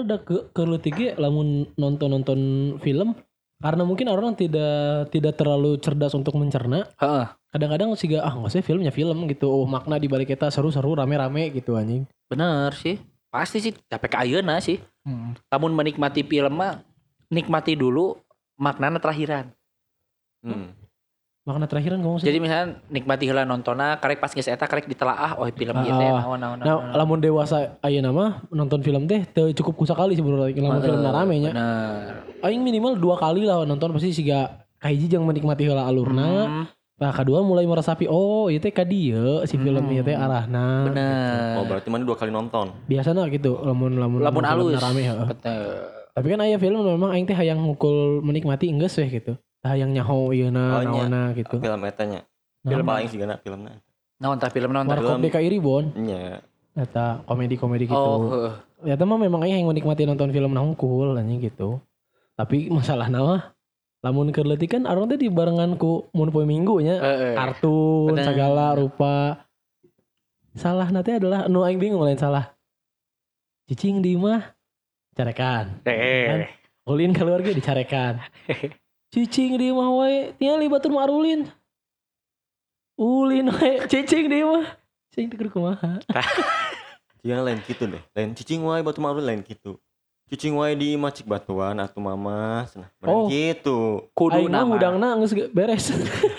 Sebenarnya udah ke ke tiga lamun nonton nonton film karena mungkin orang tidak tidak terlalu cerdas untuk mencerna. Heeh. Kadang-kadang sih ah nggak sih filmnya film gitu. Oh makna di balik kita seru-seru rame-rame gitu anjing. Bener sih. Pasti sih capek ayeuna sih. Namun menikmati film mah nikmati dulu maknanya terakhiran. Hmm. Makna terakhiran ngomong sih. Jadi misalnya nikmati heula nontona karek pas geus eta karek ditelaah oh film ieu teh Ah, naon naon Nah, lamun dewasa ayeuna mah nonton film teh teu cukup kusakali sebenarnya lamun film rame nya. Bener. Aing minimal dua kali lah nonton pasti siga kahiji jeung menikmati heula alurna. Hmm, Nah, kedua mulai meresapi oh ieu teh ka dieu si film ieu teh arahna. bener. Oh berarti mana dua kali nonton. Biasana gitu lamun lamun Lamun alus. rame heeh. Bener. Tapi kan aya film memang aing teh hayang ngukul menikmati enggeus weh gitu. Tah hayang nyaho Oh, ieuna nya. naonna gitu. Film etanya. Nah, Film paling sih gana filmnya. Naon tah film naon tah? Warkop film. DKI Ribon Nya. eta komedi-komedi gitu. Oh. Ya mah memang aing hayang menikmati nonton film nah hungkul anjing gitu. Tapi masalah mah lamun keur leutik kan arang teh dibarengan ku mun poe minggu nya kartun Bener. segala rupa. Salah nanti adalah nu aing bingung lain salah. Cicing di mah carekan. Eh. Ulin keluarga dicarekan. Cicing di mah wae tinggal batur marulin. Ulin wae cicing di mah. Cicing teu kumaha. Jangan lain gitu deh. Lain cicing wae batu maru lain gitu. Cicing wae di macik batuan atau mama. Nah, Oh. gitu. Kudu Aing nama. hudangna geus ge- beres.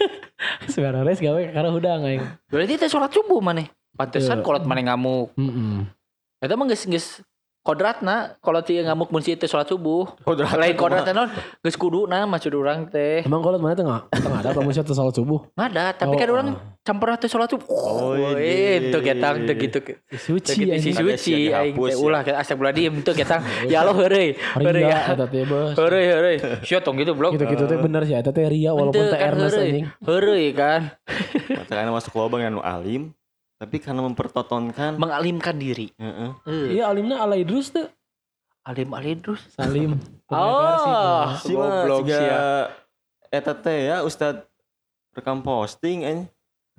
Sebenarnya beres gawe karena hudang aing. Berarti teh sholat subuh maneh. Pantesan Iya. kolot maneh ngamuk. Heeh. Eta mah geus geus kodratna kalau ti ngamuk mun si teh sholat subuh. Kodrat. Lain kodratna naon? Geus kuduna maksud urang teh. Emang kalau mana tengah tengah ada kamu satu salat subuh. Ngada, tapi Oh, kan orang oh. campur teh sholat subuh. Oh, Oh, iya. itu ketang teu gitu. Suci Teu anjing. si Ada suci aing teh ya. ulah astagfirullahaladzim teu ketang. Ya Allah heureuy. Heureuy Ria ya. eta teh bos. Heureuy heureuy. Sia tong gitu blok. Gitu-gitu teh bener sih eta teh Ria walaupun teh kan Ernest anjing. Heureuy kan Karena masuk lubang yang alim. Tapi karena mempertontonkan. mengalimkan diri. Heeh. Eh, Iya alimna ala Idrus tuh. Alim alim terus. Salim. Oh. Si mah Goblok sia. eta teh ya Ustad rekam posting anjing.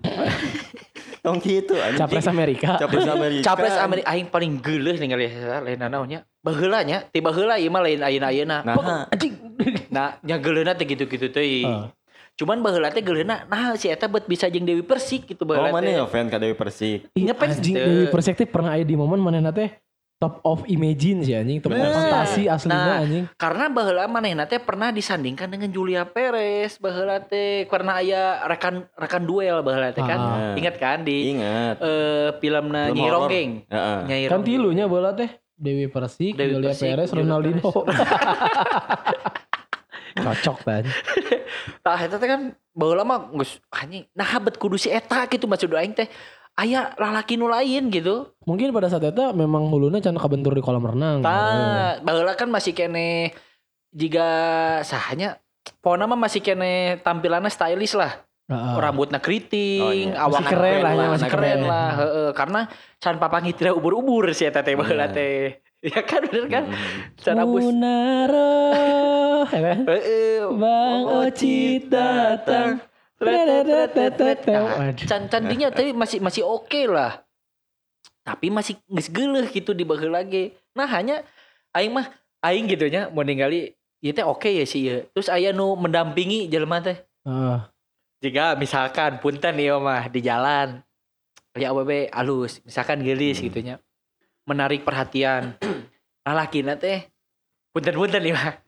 Tong gitu anjing. Capres Amerika. Capres Amerika. Capres Amerika aing paling geuleuh ningali eta lain naonnya. Baheula nya, ti baheula ieu mah lain ayeuna-ayeuna. Nah, Anjing. Nah, nya geuleuhna teh gitu-gitu teh. Cuman baheula teh geuleuhna nah si eta bet bisa jeung Dewi Persik gitu oh baheula mana teh. ya fan ka Dewi Persik. Ngepes anjing teu. Dewi Perspektif pernah ada di momen mana teh top of imagine sih anjing, top of fantasi aslinya Nah. anjing. Karena baheula manehna teh pernah disandingkan dengan Julia Perez baheula teh karena aya rekan rekan duel baheula teh kan. Ah. Ingat kan di Ingat. eh filmna Film Nyi. Ronggeng. Heeh. Nyai Kan tilunya bola teh Dewi Persik, Dewi Julia Persik, Perez, Ronaldinho. Cocok. Tah eta teh kan baheula mah geus anjing nah bet kudu si eta gitu maksud aing teh aya lalaki nu lain gitu. Mungkin pada saat itu memang hulunya can kabentur di kolam renang. Tah baheula kan masih kene jika sahanya pokoknya mah masih kene tampilannya stylish lah. Heeh. rambutnya Oh, keriting, iya. awak keren lah ya, masih keren, keren. lah, heeh. karena can papangi tidak ubur-ubur sih eta teh baheula Iya. teh. Ya kan bener kan? Mm. Can abus. Munaro, ya. Bang Ocit datang. Can candinya tapi masih masih oke lah. Tapi masih geus geuleuh gitu di baheula lagi. Nah hanya aing mah aing gitu nya mau ningali ieu teh oke ya sih ieu. Terus aya nu mendampingi jelema teh. Heeh. Jika misalkan punten ieu mah di jalan ya awewe alus, misalkan gelis Hmm. gitu nya. Menarik perhatian. Lalakina teh punten-punten ieu mah.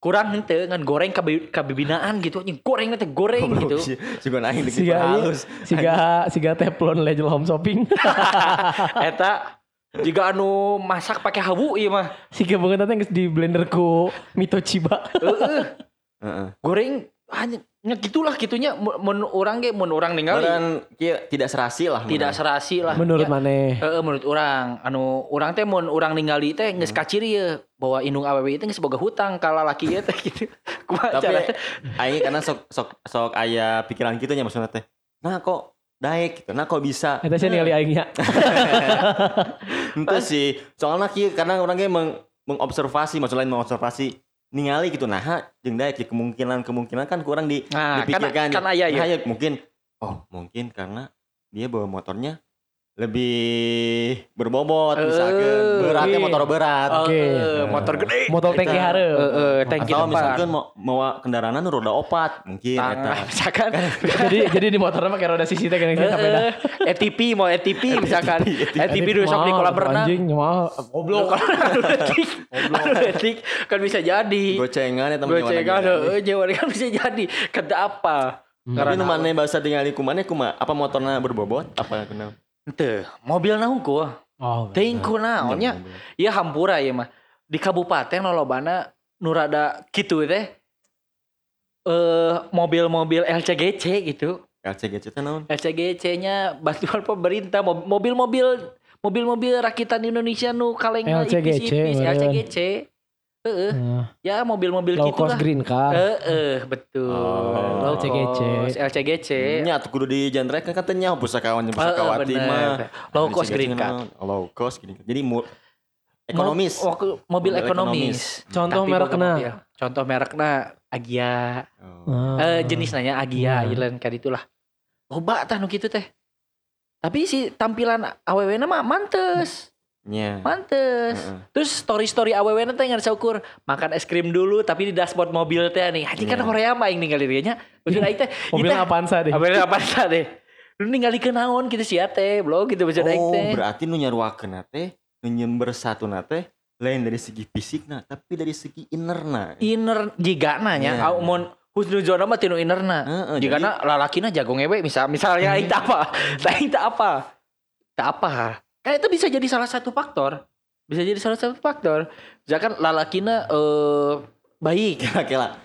Kurang henteu ngan goreng kabe kabibinaan gitu anjing goreng teh goreng gitu. Si, si gue naik Siga ieu, halus. siga siga teflon legend home shopping. Eta Jika anu masak pakai habu iya mah. Si banget nanti di blender ku Mito Chiba. Heeh. Heeh. Goreng hanya nya gitulah gitunya mun mun urang ge mun urang ningali Dan kia tidak serasi lah. tidak serasi lah. Menurut Ya, maneh. Heeh, menurut orang anu orang teh mun urang ningali teh geus kaciri ya bahwa indung awewe itu geus boga hutang ka lalaki ieu teh gitu. Tapi aing karena sok sok sok aya pikiran gitu nya maksudnya teh. Nah kok daek gitu. Nah kok bisa. Eta sih ningali aing nya. Itu sih. Soalnya kieu karena orang ge meng, mengobservasi maksud lain mengobservasi ningali gitu nah jeung daek ya kemungkinan kemungkinan kan kurang di Nah, dipikirkan kan kan aya ya. Nah, ya mungkin oh mungkin karena dia bawa motornya lebih berbobot Eh, misalkan. beratnya oke. motor berat. Oke. Eh, motor gede. Motor tangki hareup. Heeh, tangki atau depan. misalkan mau mau kendaraan roda opat mungkin eta. misalkan. Jadi jadi di motornya pakai roda sisi teh kan. Heeh, ETP mau ETP misalkan. ETP dulu sok di kolam renang. Anjing mah goblok. Detik kan bisa jadi. Gocengan eta gocengan. Heeh nyewa kan bisa jadi. Kata apa? Tapi maneh bahasa tinggali ku maneh kumaha apa motorna berbobot? Apa kenapa Teu, mobil naungku Oh. Tengku naonnya ya hampura ya mah. Di kabupaten lolobana nu rada kitu teh eh mobil-mobil LCGC gitu. LCGC teh naon? LCGC-nya bantuan pemerintah. Mob- mobil-mobil mobil-mobil rakitan Indonesia nu kaleng LCGC, ipis-ipis, meureun. LCGC Heeh, Nah, ya mobil-mobil low gitu cost lah green car. Heeh, betul. Oh. Low LCGC. cost, LCGC. nya atuh kudu di genre kan katanya pusakawan jeung Heeh, pusakawati mah Low cost LCGC green car. low cost green car jadi mu- ekonomis Mo- mobil Mobil ekonomis. Contoh Tapi merekna. Contoh merekna Agia. Oh. Ah. Eh jenis nanya. Agia, Ilan kayak itulah. Loba tah nu kitu teh. Tapi si tampilan aww mah mantes. Nya Mantes. Heeh. Terus story-story aww teh ngan saukur makan es krim dulu tapi di dashboard mobil teh nih. Anjing kan Iya. Korea mah aing ningali dia nya. Maksud aing teh Mobil teh- Avanza deh. Apa apa sih deh? Lu naon gitu sia teh, bro gitu maksud aing Oh, teh. berarti nu nyaruakeun teh nu nyember satu teh lain dari segi fisikna tapi dari segi innerna. Inner jika nanya, Iya. yeah. mun husnuzona mah tinu innerna. Heeh, Jika na lalakina jago ngewe misal misalnya aing tak apa. Aing tak apa. Tak apa. Kan itu bisa jadi salah satu faktor. Bisa jadi salah satu faktor. Misalkan lalakina eh baik. Kira-kira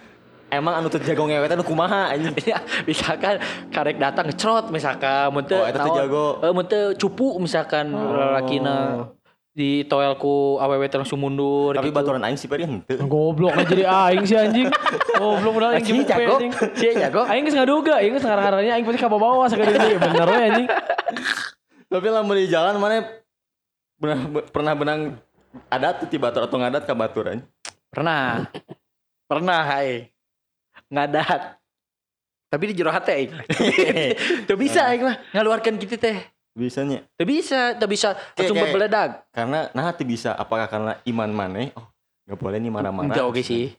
emang anu teu jago ngewe teh nu kumaha anjing. Ya, misalkan karek datang ngecrot misalkan mun teu Oh, eta naon, jago. eh mun teu cupu misalkan lalakina di toelku teh langsung mundur Tapi gitu. baturan aing si Peri henteu. Goblok aja jadi aing sih anjing. Goblok bener aing jemput jago, anjing. si jago. Aing geus ngaduga, aing geus ngarang-ngarangnya aing pasti ka bawah sakeudeung deui bener we anjing. Tapi lamun di jalan mana pernah pernah benang adat tuh ti batur atau ngadat ka baturan. Pernah. Pernah hai. Ngadat. Tapi di jero hati. Tuh bisa aing mah ngaluarkeun kitu teh. Bisanya. Tuh bisa, tuh bisa langsung berbeledak. Karena nah teu bisa apakah karena iman maneh oh nggak boleh nih marah-marah. Oke sih.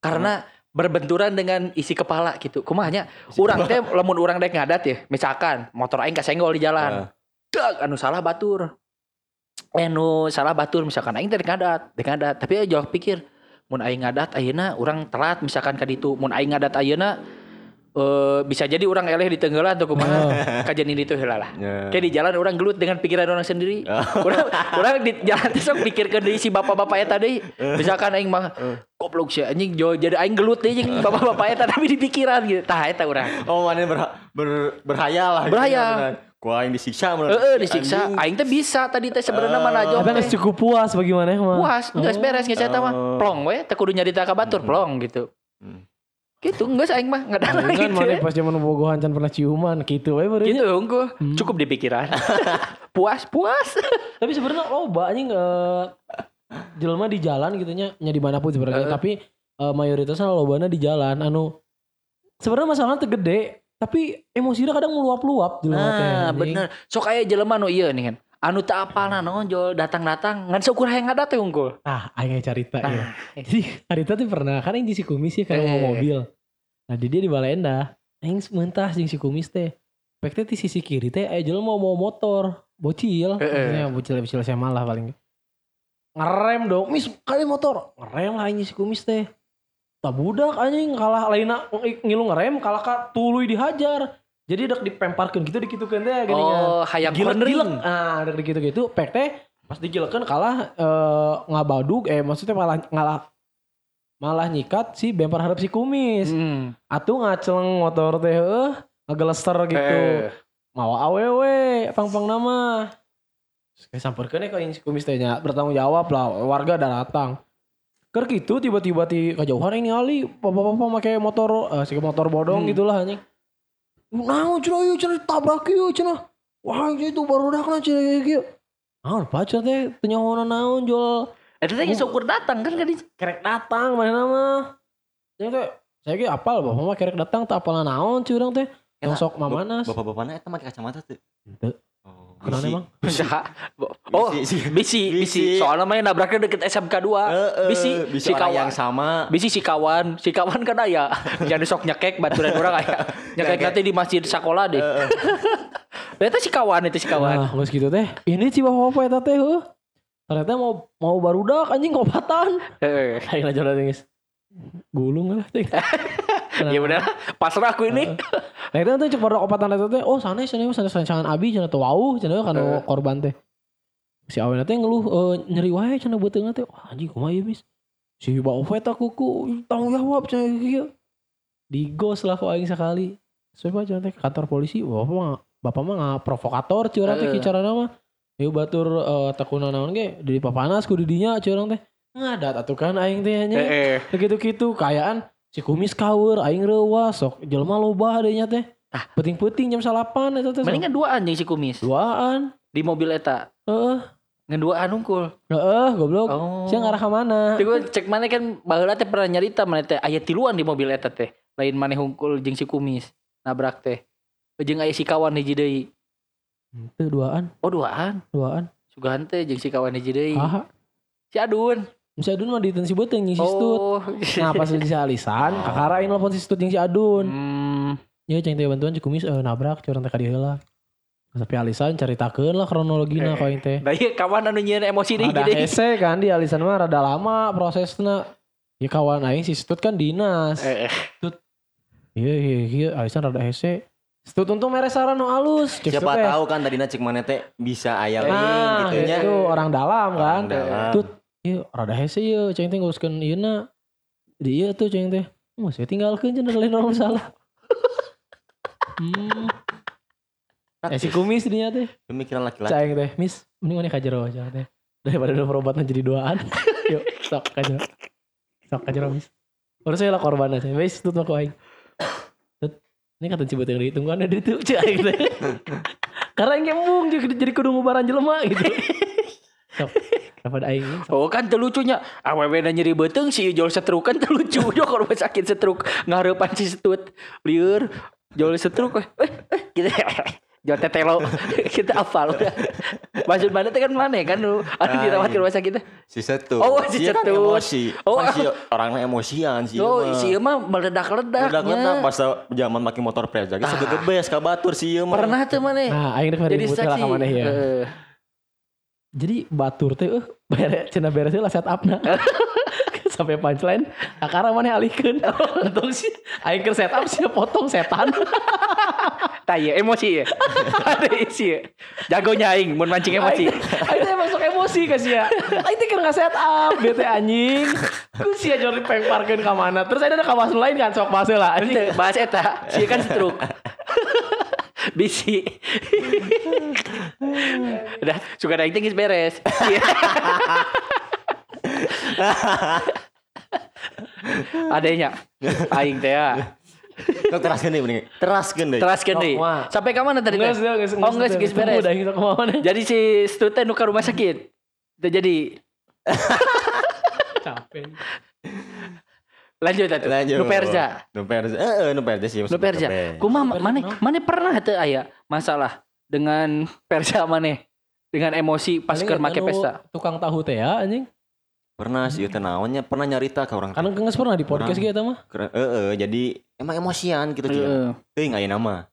Karena berbenturan dengan isi kepala gitu. Kumahnya urang teh lamun urang dek ngadat ya, misalkan motor aing kasenggol di jalan. Heeh. Dag, anu salah batur. Eh nu salah batur misalkan aing teh ngadat, ngadat. Tapi aing jawab pikir, mun aing ngadat ayeuna urang telat misalkan ka ditu. Mun aing ngadat ayeuna eh bisa jadi orang eleh di tenggelan atau kumaha kajian ini tuh lah. Ya. Kayak di jalan orang gelut dengan pikiran orang sendiri. Oh. orang orang di jalan sok pikirkeun deui si bapak-bapak eta deui. Misalkan aing mah goblok sih anjing jadi aing gelut deui jeung bapak-bapak eta tapi di pikiran gitu. Tah eta urang. Oh mana ber, ber, berhayal lah. Berhayal. Ku aing disiksa bener. Heeh disiksa. Aing teh bisa tadi teh sebenarnya mana Tapi jauh geus cukup puas bagaimana mah. puas geus beres geus eta mah Oh. plong we teh kudu nyarita ka batur plong gitu. Hmm. Gitu geus aing mah ngadana Aing kan mana pas zaman bogohan can pernah ciuman gitu we baru Gitu unggul. Hmm. Cukup di pikiran. puas puas. Tapi sebenarnya loba anjing eh jelema di jalan gitu nya nya di mana pun sebenarnya Heeh. tapi eh, mayoritasnya lobana di jalan anu sebenarnya masalahnya gede tapi emosinya kadang meluap-luap. Nah, bener. Sok aya jelema nu ieu nih kan. Anu tak apalna nonjol datang-datang ngan seukur hayang ngadat teh unggul. Ah, aing cerita ya. Nah, Jadi Arita tuh pernah kan aing di si kumis ya kan Eh. mau mobil. Nah di dia di Balenda. Aing mentah jeung si kumis teh. Pek teh di sisi kiri teh aya jelema mau mau motor, bocil. Eh, Maksudnya bocil bocil SMA lah paling. Ngerem dong, mis kali motor. Ngerem lah anjing si kumis teh. Tak budak anjing kalah lainna ngilu ngerem kalah ka tuluy dihajar. Jadi dek dipemparkeun gitu dikitukeun teh gini. Oh, hayang Gilek cornering. Ah, dek gitu. Pek teh Pas digilekeun kalah eh, ngabadug eh maksudnya malah ngalah malah nyikat si bemper harap si kumis. Hmm. Atuh ngaceleng motor teh heuh ngagelester gitu. Eh, Mawa awewe pang-pang nama. Kayak samperkeun ya si kumis teh nya bertanggung jawab lah warga datang. Ker gitu tiba-tiba di kejauhan ini ali papa-papa make motor eh, si motor bodong Hmm. gitulah anjing. Naon cenah ieu cenah tabrak ieu cenah. Wah itu baru dah kena cenah ieu kieu. Naon pacar teh teu nyahoana naon jual Eta teh geus ukur datang kan kan kerek datang mana nama. Yang teh saya ge apal bapak mah kerek datang tak apal naon curang teh. Yang sok mamanas. Bapak-bapaknya eta make kacamata tuh. Kenapa emang? Oh, Bisi, bisi. Soalnya yang nabraknya deket SMK 2. Heeh, Bisi, bisi si kawan. yang sama. Bisi si kawan, si kawan kan aya. Jangan sok nyekek baturan orang aya. Nyekek nanti di masjid sekolah deh. Heeh. Itu si kawan itu si kawan. Nah, geus gitu teh. Ini si bapak eta teh. Ternyata mau mau barudak anjing ngobatan. Heeh. Aja lah geus. Gulung lah. Ya benar, pasrah aku ini. Nah itu tuh cek baru obatan eta teh. Oh sana sana sana sana sangan abi sana tuh wau sana kan Eh. korban teh. Si awen teh ngeluh eh, nyeri wae cenah beuteungna teh. Wah anjing kumaha ieu bis. Si bapak eta kuku tanggung jawab cenah kieu. Digos lah kok aing sekali. Cenah teh ke kantor polisi. Bapak mah bapak mah nggak provokator curang teh Eh. kieu carana mah. Yuk batur eh, tekuna naon ge di papanas ku di dinya curang teh. Ngadat atuh kan aing teh nya. Heeh. Gitu-gitu kayaan si kumis kawur aing reuwas sok jelema loba deh nya teh. Ah. Penting-penting jam salapan eta teh. Mendingan duaan jeung si kumis Duaan. di mobil eta. Heeh. Ngeduaan unggul. Heeh, goblok. Oh. Sia ngarah ka mana? Gue cek mana kan baheula teh pernah nyarita mana teh aya tiluan di mobil eta teh. Lain maneh hungkul jeung si kumis nabrak teh. Jeung aya si kawan hiji deui. Teu duaan, Oh duaan. duaan. Sugahan teh jeung si kawan hiji deui. Si Adun. Si Adun mah diten si beuteung jeung si Stut. Oh. Nah pas si alisan, kakara aing nelpon si Stut jeung si Adun. Hmm. Ya ceng teh bantuan si kumis eh, nabrak curang teh ka dieu heula. Tapi alisan caritakeun lah kronologina Eh. ka aing teh. Nah iya kawan anu nyieun emosi deui Ada hese kan di alisan mah rada lama prosesna. Ya kawan aing si Stut kan dinas. Eh, eh. Iya iya iya alisan rada hese. Stut untung mere saran no alus. Cek Siapa Stut tahu kan tadina cek mana teh bisa aya link Nah, gitu nya. itu orang dalam kan. Orang dalam. Tut, iya rada hese ieu ceng teh nguruskeun ieu na. Di ieu tuh ceng teh. Oh, saya tinggalkeun cenah lain orang salah. hmm, eh si kumis dinya teh. Pemikiran laki-laki. Ceng teh, Miss, mending mana kajero aja teh. Daripada udah perobatan jadi duaan. Yuk, sok kajero. Sok kajero, Miss. Urus saya lah korban aja. Wes, tut aku aing. Ini kata cibat yang dihitung kan ada itu cek aing teh. Karena yang embung jadi jadi kudu ngubaran jelema gitu. Sok, daripada aing. Oh kan teu lucunya. Awewe na nyeri beuteung si jol setruk kan teu lucu. Jo kalau sakit setruk ngareupan si setut. Lieur jol setruk eh eh eh, gitu. Jol tetelo kita hafal. Maksud mana teh kan mana kan lu anu Ah, dirawat iya. ke rumah sakit teh. Si Setut. Oh, si Dia kan Setut. emosi. Oh, Kan si orangnya emosian sih. Oh, si ieu mah meledak-ledak. Ledak-ledak pas zaman make motor presa geus gegebes ka batur si ieu mah. Pernah tuh mana? Nah, aing rek Jadi saksi. ya. Eh, Jadi batur teh eh bere cenah beres lah setupna. Sampai punchline, akara maneh alikeun. Untung sih aing keur setup sih potong setan. Tah ieu emosi ya. Ada isi ya. Jagonya aing mun mancing emosi. Aing teh masuk emosi ka sia. Aing teh keur setup bete anjing. Ku sia jori pengparkeun ka mana. Terus ada kawas lain kan sok masuk lah anjing. Eta, si kan stroke. Bisi. Udah, suka ada geus beres. Adanya aing teh ya. Kau teraskeun deui mending. Teraskeun deui. Sok, mah. Sampai ka mana tadi? Geus geus Oh, geus geus beres. Udah gitu ke mana. Jadi si Stu teh nu ka rumah sakit. Teu jadi Capek. Lanjut atuh. Lanjut. Nu Perja. Nu Perja. Heeh, nu Perja sih. Nu Perja. Kumaha mana mana pernah teu aya masalah dengan Perja mana? Dengan emosi pas keur make pesta. Tukang tahu teh ya anjing. Pernah sih teh naonnya pernah nyarita ka orang. Kan geus pernah di podcast gitu mah. Keren- Heeh, jadi emang emosian gitu sih. Heeh. Teuing aya nama.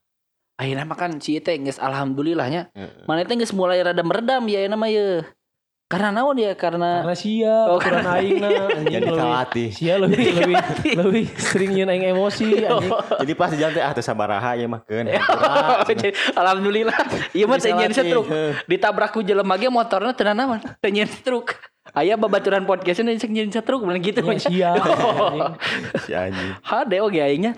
Ayeuna mah kan si teh geus alhamdulillahnya Heeh. mana teh geus mulai rada meredam ya nama ye Karena naon ya? Karena Karena sia Oh, ukuran aing na Jadi lebih- kalatih. Sia lebih lebih lebih sering nyeun aing emosi anjing. Jadi pas jalan teh ah teu sabaraha ya mah keun. Alhamdulillah. Iya mah teu nyeun setruk. Ditabrak ku jelema ge motorna teu naon. Teu nyeun setruk. Aya babaturan podcast ini nyeun setruk bener gitu. Ya, sia. anjing. Si anjing. Hade oge aingnya.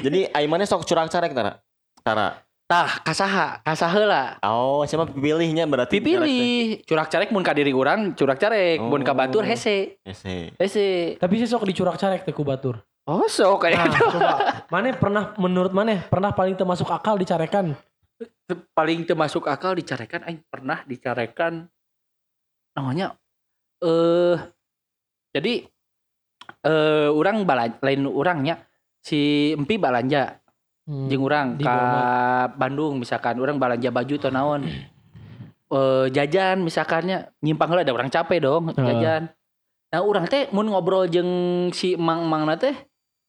Jadi aing mana sok curang carek tara. Tara. Tah, kasaha, kasaha lah. Oh, siapa pilihnya berarti Dipilih. Curak carek mun ka diri urang, curak carek. Mun ka Oh. batur hese. Ese. Hese. Tapi sih sok dicurak carek teh ku batur. Oh, so Nah, kayak coba. Mana pernah menurut mana pernah paling termasuk akal dicarekan? paling termasuk akal dicarekan aing pernah dicarekan namanya eh jadi eh orang bala, lain orangnya si empi balanja Hmm. di ka Boma. Bandung misalkan orang balanja baju atau naon eh jajan misalkannya nyimpang heula ada orang capek dong Heeh. jajan nah orang teh mun ngobrol jeung si emang-emangna teh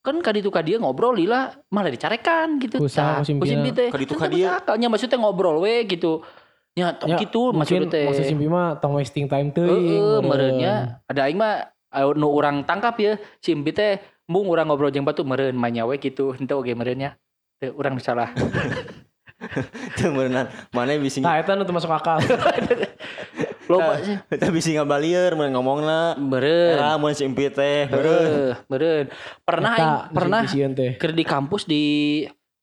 kan kaditu ka dia ngobrol lila malah dicarekan gitu Ku saha, Tah, ku simpina. ku simpi teh Kaditu ka Teu dia. masuk akalnya maksudnya ngobrol we gitu ya tong Ya, gitu maksudnya teh maksud simpi mah tong wasting time teuing. Heeh, meureunnya ada aing mah nu urang tangkap ya simpi teh mung urang ngobrol jeung batu meureun manya we gitu henteu oge meureunnya teu urang nu salah Teu beuneuran. Mana bisi Nah, eta nu teu masuk akal. loba sih Kita bisi ngabalieur mun ngomongna. meureun Era mun si empit teh. Beureun. Heeh, meureun pernah aing Eta, pernah keur di kampus di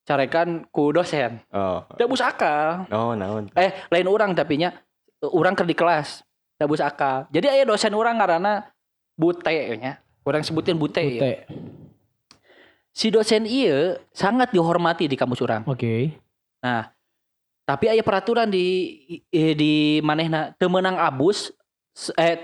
carekan ku dosen Oh. dabus akal Oh, naon. eh lain orang tapi nya orang keur di kelas dabus akal jadi aya dosen orang karena bute nya orang sebutin bute, ya. Si dosen iya sangat dihormati di kampus orang Oke. tapi aya peraturan di eh, di manehna teu meunang abus eh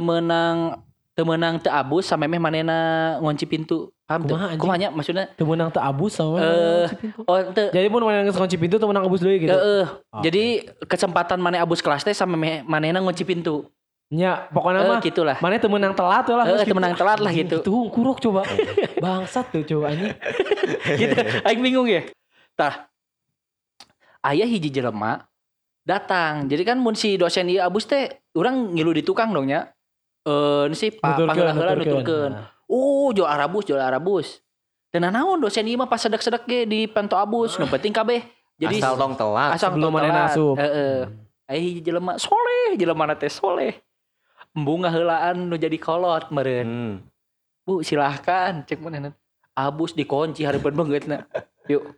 meunang teu meunang teu abus sampai meh manehna ngunci pintu paham teu Kumaha, anjing? kumaha nya maksudnya Teu menang teu abus sama kunci pintu. oh teu Jadi mun mana geus kunci pintu teu menang abus deui gitu. Heeh. Oke. jadi kesempatan maneh abus kelas teh sampai manehna ngunci pintu Nya, pokoknya Eh, mah gitulah mana teu menang telat lah. Geus teu gitu. menang telat lah gitu. Itu kuruk coba. Bangsat tuh coba anjing. gitu aing bingung ya tah ayah hiji jelema datang jadi kan mun si dosen ieu abus teh urang ngilu di tukang dong nya eh si pak Nuturkeun, panggil nuturkeun. Nah. oh jual arabus jual arabus dan naon dosen ieu mah pas sedek-sedek ge di panto abus nu penting kabeh jadi asal tong telat. asal sebelum tong maneh telat. nasup. heeh aya hiji jelema soleh jelema teh soleh embung ngaheulaan nu jadi kolot meureun Hmm. Bu silahkan cek mana abus dikunci harapan banget nak. Yuk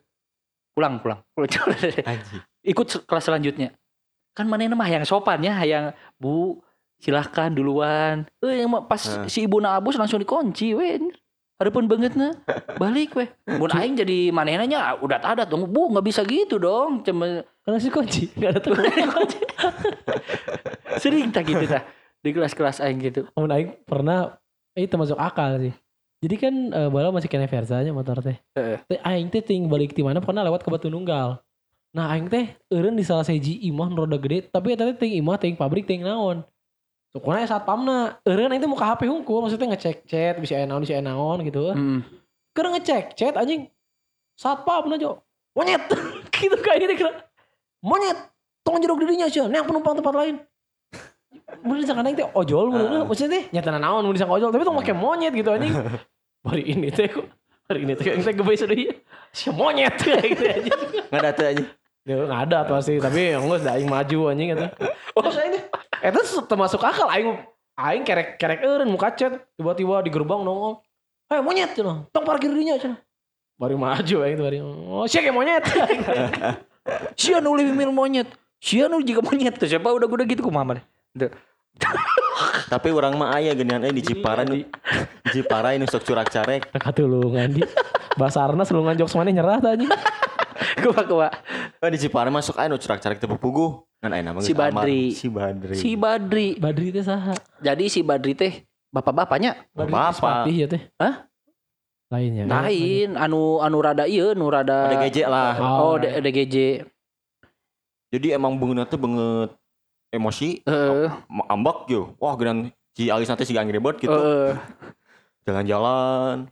pulang pulang. pulang. Anjing. Ikut kelas selanjutnya. Kan mana mah yang sopan ya, yang bu silahkan duluan. Eh yang pas Hah. si ibu na abus langsung dikunci wen. Harapan banget na balik weh. Mun aing jadi manehna nya udah ada dong. Bu nggak bisa gitu dong. Cuma Karena si kunci enggak ada teman. sering tak gitu dah di kelas-kelas aing gitu. Mun aing pernah eh termasuk akal sih. Jadi kan eh, bala masih kena versanya motor teh. Heeh. Teh aing teh ting balik di mana pernah lewat ke Batu Nunggal. Nah aing teh eureun di salah siji imah roda gede, tapi eta teh ting imah ting pabrik ting naon. Sukuna saat pamna, eureun aing teh muka HP hungkul, maksudnya ngecek chat, bisa aya naon, bisa aya naon gitu. Hmm. Keur ngecek chat anjing. Satpam na jo. Monyet. gitu kayak ini kira. Monyet. Tong jeruk dirinya sih, neang penumpang tempat lain. Mun disangka aing teh ojol mun Ah. maksudnya teh nyata naon mun disangka ojol, tapi tong make monyet gitu anjing. Bari ini teh kok hari ini teh yang teh gebeis deui. Si monyet kayak gitu anjing. Nggak ada tuh anjing. Ya nggak ada tuh pasti, tapi yang geus da aing maju anjing eta. Terus aing teh eta termasuk akal aing aing kerek kerek eureun muka chat tiba-tiba di gerbang nongol. Hei monyet cenah, tong parkir dinya cenah. Bari maju aing tuh bari. Oh, sia kayak monyet. Sia nu lebih mil monyet. Sia nu juga monyet tuh. Siapa udah udah gitu kumaha mah. Tapi orang mah aya geuningan eh di Cipara nu di Cipara ini sok curak carek. Katulungan di. Basarna selungan jokes mana nyerah tah anjing. Kumaha kumaha. Oh di Cipara masuk aya nu curak carek teu puguh. Kan aya nama Si. Badri. Si Badri. Si Badri. Badri teh saha? Jadi si Badri teh bapak-bapaknya sepatih ya teh. Hah? Lainnya. lain anu anu rada ieu nu rada Ada geje lah. Oh, Oh, D- DGJ. Jadi emang beungeuna teh banget emosi, ma- ambak yo. Wah geunan si alis nanti si Angry Bird gitu. Heeh. Jalan-jalan.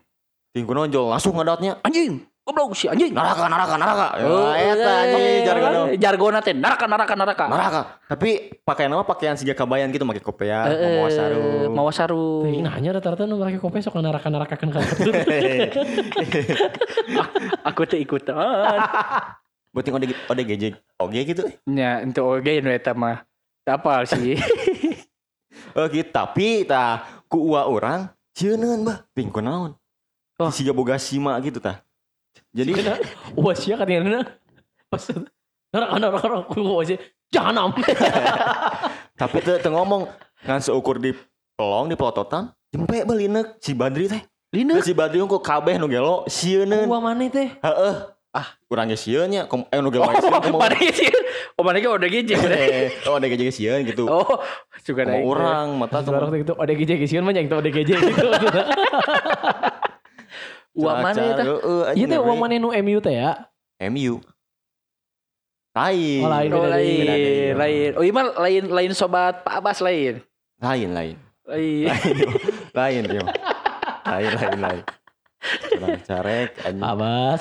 Tingku nonjol langsung ngadatnya. Anjing. goblok si anjing. Naraka, naraka, naraka. Oh, Ya, eta anjing eh, jargon. jargona teh naraka naraka naraka. Naraka. Tapi pakaian nama pakaian sejak kabayan gitu pakai kopea, mau sarung. Mau sarung. Teuing nanya rata-rata nu make kopi sok naraka-narakakeun ka batur. Aku teh ikutan. Buat yang ODG, ODGJ oge gitu. Nya ente oge nu eta mah. Apal sih. Gitu, tapi tah ku ua orang cieuneuan bah, ping kunaon. Oh. Siga boga sima gitu tah. Jadi Wah sia katanya pas naraka-naraka wah sia jahanam. tapi teu ngomong ngan seukur di pelong di pelototan jempe balinek si Badri teh. Si Badri kok kabeh nu gelo sieuneuan. Wah mana teh? Heeh. Ah, urang ge sieun nya, kom- eh nu gelo Oh, ge sieun. kumaha. mana sih? Oh, mana udah gijik. Eh, Oh, ada ge sieun gitu. Oh, juga Sama orang mata Sekarang sama itu ODGJ geus mah yang itu ODGJ gitu. Uang mana eta? Iya teh uang mana nu MU teh ya? MU. Lain. Oh, lain. Oh, lain, lain. Oh, iya mah lain lain sobat Pak Abbas lain. Lain, lain. Lain. lain. Lain, lain, lain. Kurang carek anjing. Abas.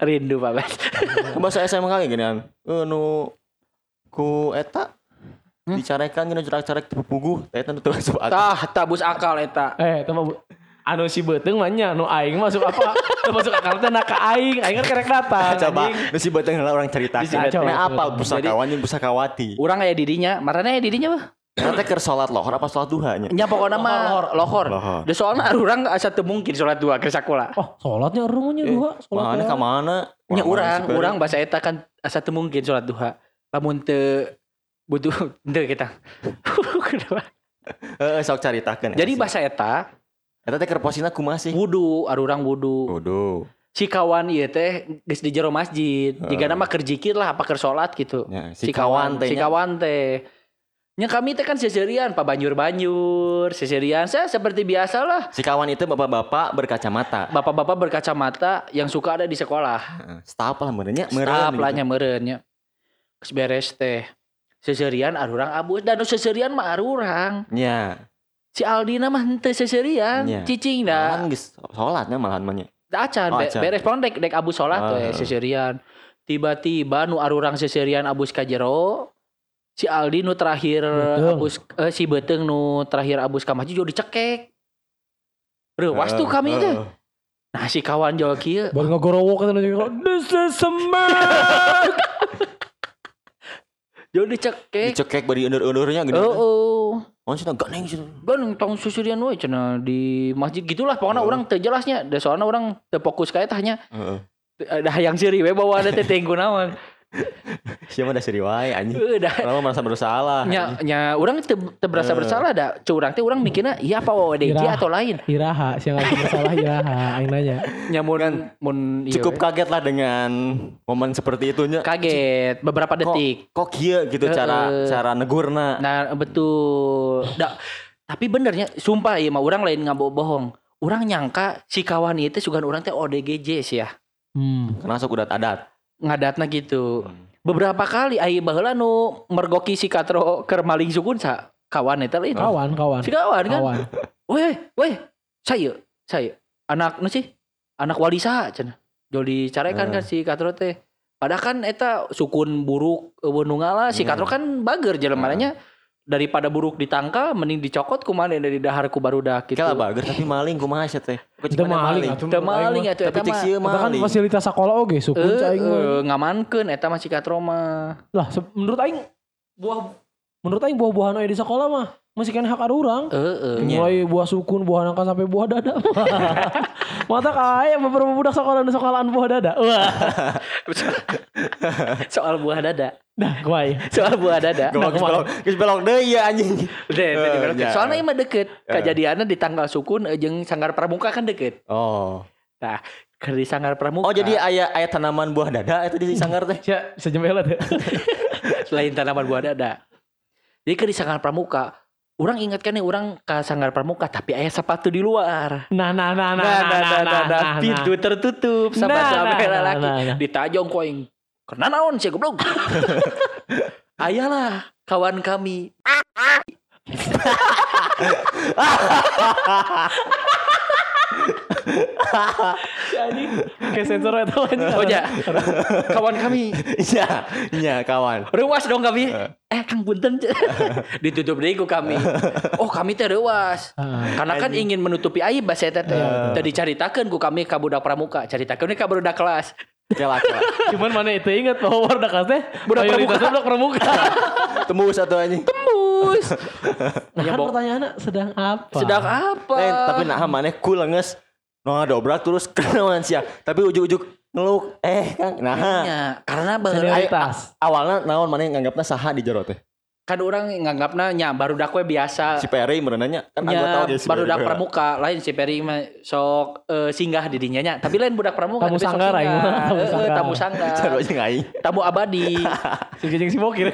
Rindu Pak. Ku bahasa SMA kayak gini kan. Eh nu ku eta Hmm? dicarekan gini tipe puguh. Eta nu teu asup atuh. Tah, tabus akal eta. Eh, itu mah bu- anu si beuteung mah nya nu aing masuk apa? Masuk akal teh na ka aing, aing kan kerek datang. Coba, anjing. nu si beteng heula orang cerita. Bisa, coba. Nah, apa pusakawan jeung pusakawati? Urang aya didinya, marana aya didinya mah. Teh keur salat lohor apa salat duha nya? Nya pokona mah lohor. Lohor. Da soalna urang asa teu mungkin salat dua ke sakola. Oh, salatnya urungnya dua, Mana salat. ka mana? Nya urang, urang bahasa eta kan asa teu mungkin salat duha. Lamun teu butuh teu kita. Kenapa? Heeh, sok caritakeun. Jadi bahasa eta eta teh keur posina kumaha sih? wudu, arurang wudu. Wudu. Si kawan ieu teh geus di jero masjid. Jika nama keur zikir lah apa keur salat gitu. Ya, si kawan teh si kawan teh nya kami teh kan seserian pak banjur banjur seserian saya seperti biasa lah Si kawan itu bapak-bapak berkacamata. bapak-bapak berkacamata yang suka ada di sekolah Staff lah merenya, Stap meureun lah gitu. nya meureun nya Geus beres teh seserian arurang abus dan seserian mah arurang Nya. si Aldina mah henteu seserian Nya. cicing dah Malahan geus salatnya malahan mah nya. Da acan, Oh, acan. beres pon dek dek abus sholat Ah. teh seserian tiba-tiba nu arurang seserian abus ka jero si Aldi nu terakhir Beteung. abus eh, si Beteng nu terakhir abus ka masjid juga dicekek Rewas tuh Heeh, kami teh. heeh. Nah si kawan jol kieu. Baru ngegorowok kan juga. This is a man. Jol dicekek. Dicekek bari undur-undurnya gitu. Oh, oh. Oh, cenah ganeng sih. Kan tong susurian we cenah di masjid gitulah pokoknya Heeh. orang teu jelasnya. Da soalnya orang teu fokus ka eta nya. Heeh. Dah yang siri we bawa ada teh tengku naon. Siapa dah seri wae anjing. Heuh dah Orang merasa bersalah. nya nya orang teu teu berasa Eh. bersalah da curang teh orang mikirnya iya apa ODG Irah. atau lain. Iraha, siapa lagi bersalah Iraha, aing nanya. Nya mun mun iya Cukup kaget lah dengan momen seperti itu nya. kaget beberapa Kok- detik. Kok kieu gitu Heeh. cara cara negurna. Nah, betul. Da, tapi benernya sumpah ya mah orang lain ngabo bohong. Orang nyangka si kawan itu sugan orang teh ODGJ sih ya. Hmm. Karena sok udah adat. Ngadatna gitu. Hmm. Beberapa kali ai baheula nu mergoki si katro keur maling sukun sa kawan eta lain. Kawan, kawan. Si kawan kan. Kawan. Weh, weh, saya, saya. Anak nu sih? Anak walisa cenah. Jol dicarekan Eh. kan si katro teh. Padahal kan eta sukun buruk eueuh nu ngala si Hmm. katro kan bager jelemananya daripada buruk ditangkal mending dicokot kumaha dari dahar ku barudak gitu. Kala bager tapi maling kumaha sia teh. Cimana maling. Teu maling atuh Tapi eta mah. Eta kan fasilitas sekolah oge sukun Eh, cai aing mah. eh, ngamankeun eta mah si katro mah. Lah, menurut aing buah menurut aing buah-buahan aya di sekolah mah masih kan hak urang. Heeh. Mulai buah sukun, buah nangka sampai buah dada. Mata kaya beberapa budak sekolah di sekolahan buah dada. Wah, Soal buah dada. Dah kuai. Soal buah dada. Geus belok, geus belok deui ya anjing. Udah, Eh, tadi belok. ya. Soalnya emang deket. Eh. Kejadiannya di tanggal sukun eh, jeung Sanggar Pramuka kan deket. Oh. Keur di Sanggar Pramuka. Oh jadi aya aya tanaman buah dada itu di sanggar teh. Sia sejembela teh. selain tanaman buah dada. Jadi keur di Sanggar Pramuka, orang ingatkan nih orang ke Sanggar Pramuka tapi aya sepatu di luar. Nah, nah, nah, nah, Nah, nah, nah, nah, nah, pintu tertutup sama Nah, sama nah, nah, laki nah, nah. ditajong koing. Karena naon sih goblok. Ayalah kawan kami. Anjing. Kayak sensor itu anjing. Oh ya, kawan kami. Iya, iya kawan. Rewas dong kami. Eh Kang Punten. Ditutup deh ku kami. Oh kami teh rewas. Ah. Karena kan ingin menutupi aib bahasa eta teh. Tadi caritakeun ku kami ka budak pramuka. Caritakeun ka budak kelas. Kelak, kelak. Cuman mana itu ingat bahwa kelas teh Budak mayoritasnya budak pramuka. Tembus satu anjing. Tembus. Nah, Ya, kan pertanyaannya sedang apa? Sedang apa? Eh, tapi nah maneh cool nges. No dobrak terus kenalan sia. Tapi ujuk-ujuk ngeluk. Eh, Kang. Nah, Ya, karena senioritas. awalnya naon maneh nganggapna saha di jero teh. Kan orang nganggapna nya baru dak we biasa. Si Perry merenanya kan Nya oge si baru Perry. dak pramuka lain si Peri mah sok eh, singgah di dinya nya. Tapi lain budak pramuka Tamu tapi sok sanggar, aing singgah. mah, tamu Eh, eh, sanggar. tamu sanggar. Aja. Tamu abadi. Si gejeng si bokir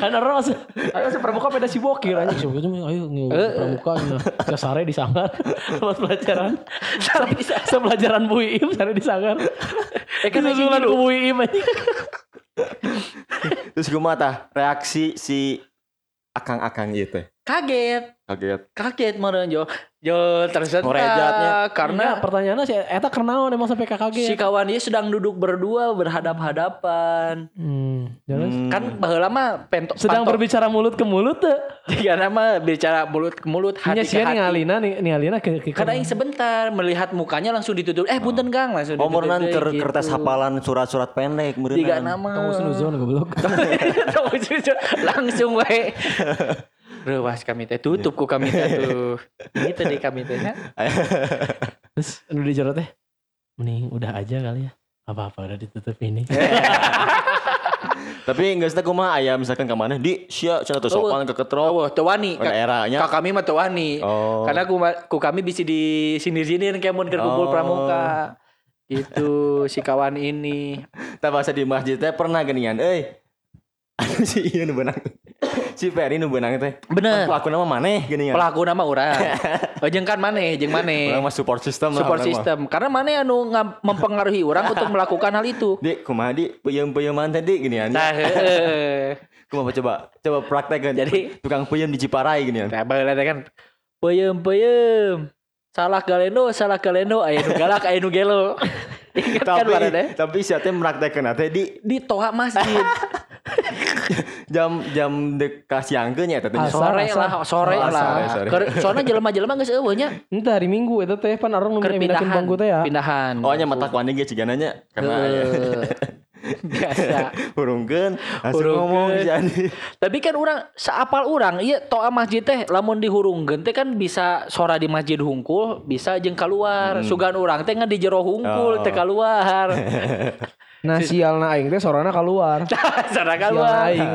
kan ros. Ayo si pramuka pada si bokir anjing. Si bokir ayo pramuka. Ke sare disangar. Pas pelajaran. Sare disangar. Sepelajaran Bu Iim sare disangar. Eh, kan lagi Susulan gitu. Terus kumaha tah reaksi si akang-akang teh? Kaget. Kaget. Kaget meureun jo. Jo tersentak Ngorejatnya. Karena pertanyaannya si eta kenaon emang sampai kakak si kawan dia sedang duduk berdua berhadap-hadapan. Hmm, jelas. Hmm. Kan baheula mah pento Sedang berbicara mulut ke mulut tuh. Jika nama bicara mulut ke mulut, hati Hanya ke sih hati. ningalina nih ningalina ke ke. Karena yang sebentar melihat mukanya langsung ditutup. Eh punten Kang langsung ditutup. deh, ker gitu. kertas hafalan surat-surat pendek. Tiga nama. Kamu snuzon goblok. langsung we. Rewas kami teh tutup ku kami teh tuh. Gitu deh kami teh. nya. Terus anu di jero teh. Mending udah aja kali ya. Apa-apa udah ditutup ini. Tapi geus teh kumaha aya misalkan ka mana di sia cenah teu sopan ke ketrok Oh, teu wani. ke. Kak kami mah teu wani. Oh. Karena ku, ku kami bisa di sini-sini kayak mun keur kumpul Oh. pramuka. Gitu si kawan ini. Tah bahasa di masjid teh pernah euy. Anu si ieu nu beunang. Si Ferry nu beunang teh. Bener. Pelaku nama maneh geuningan. Pelaku nama urang. Oh, jeung kan maneh, jeung maneh. Urang mah support system lah. support mah. system karena mana anu mempengaruhi orang untuk melakukan hal itu Dik, kumaha di peuyeum-peuyeumman teh dik geuningan. nah heeh. Kumaha coba coba praktekkeun. Jadi- tukang peuyeum di Ciparai geuningan. nah baheula teh kan peuyeum peuyeum salah galendo salah galendo aya nu galak aya nu gelo Ingat kan Tapi deh tapi sia teh praktekkeun teh di di toa masjid jam jam dek kasiangkeun nya teh. Asar, sore asar. lah sore lah soalnya jelema-jelema geus eueuh nya Entah hari Minggu itu teh pan orang pindahin pindahan bangku teh ya. pindahan Oh nya mata kuani ge cigananya karena biasa Hurungkeun. ngomong jadi. Tapi kan orang seapal orang iya toa masjid teh lamun dihurungkeun teh kan bisa sora di masjid hungkul bisa jeung keluar. Sugan orang teh ngan di jero hungkul Oh. teh keluar. Nah sialna aing teh sorana keluar. Sora Sialna keluar. aing.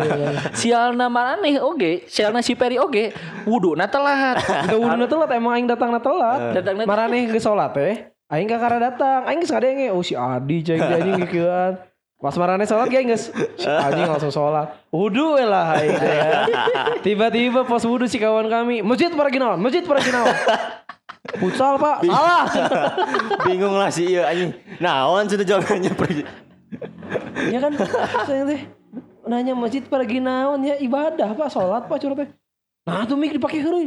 Sialna maneh oge, sialna si Peri oge, wuduna telat. Kita wuduna telat emang aing datangna telat. Datangna Maraneh ke salat teh. Aing ka kara datang. Aing geus ngadenge oh si Adi cai anjing geukeun. Pas maraneh salat ge aing geus si anjing langsung salat. Wudu we lah. Tiba-tiba pas wudu si kawan kami, masjid pergi naon? Masjid pergi naon? Futsal pak, salah. Bingung lah si ieu anjing. Naon cenah jawabannya pergi. Ya kan? Saya teh nanya masjid pergi naon ya? Ibadah pak. Sholat pak curhat nah tuh mik dipakai heureuy.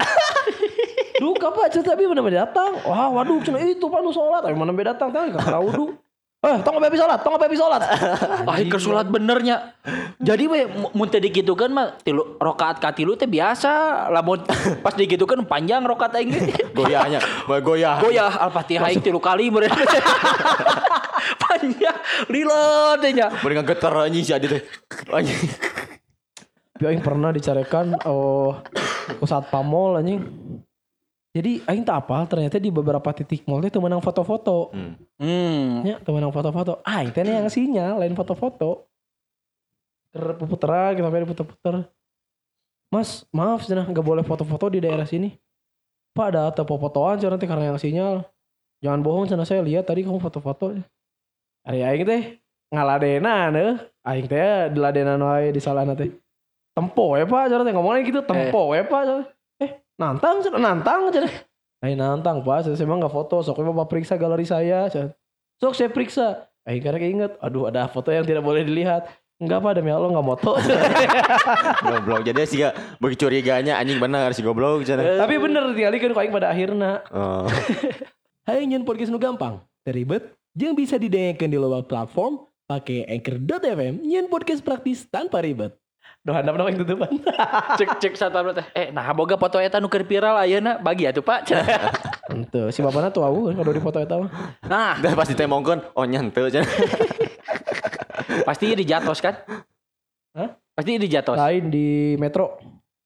Duka pak cerita tapi mana beda datang? Wah waduh cina itu pak nu sholat. Tapi mana beda datang tahu kera wudu eh tong bebi sholat tong bebi sholat Ah, keur salat benernya. Jadi we mu- mun teh digitukeun mah tilu rakaat ka tilu teh biasa. Lamun pas digitukeun panjang rakaat aing ge. Goyahnya, boy goyah. Goyah Al-Fatihah aing tilu kali meureun. panjang lila teh nya. Mending geter anjing si Adi teh. Anjing. tapi aing pernah dicarekan oh ke saat pamol anjing jadi aing tak apa ternyata di beberapa titik mall teh teu menang foto-foto Hmm. Hmm. Ya, teman yang foto-foto. Ah, itu nih yang sinyal, lain foto-foto. Terputer kita sampai puter-puter. Mas, maaf cenah nggak boleh foto-foto di daerah sini. Pak ada atau fotoan cenah teh karena yang sinyal. Jangan bohong cenah saya lihat tadi kamu foto-foto. Ari aing teh ngaladenan euy. Aing teh diladenan wae di salahna teh. Tempo ya Pak, cenah teh ngomongnya gitu, tempo ya Pak. cenah. Nantang cenah, nantang cenah. Aing nantang Pak, saya emang nggak foto, sok Bapak periksa galeri saya. Sok saya periksa. Aing karena inget, aduh ada foto yang tidak boleh dilihat. Enggak Pak, demi Allah nggak moto. Goblok. Jadi sih gak bagi curiganya anjing bener si goblok cenah. Tapi bener dialihkan ku aing pada akhirnya. Oh. Hayang nyen podcast nu gampang, teribet, jeung bisa didengarkan di loba platform pakai anchor.fm nyen podcast praktis tanpa ribet. Doh handap yang tutupan. cek cek satpam teh eh nah boga foto eta nu keur viral ayeuna bagi atuh pak Ente, si bapakna tuh awu kan kalau di foto eta mah. nah Dah pasti temongkeun oh nyante cenah. pasti dijatos kan Hah? pasti dijatos Lain di Metro.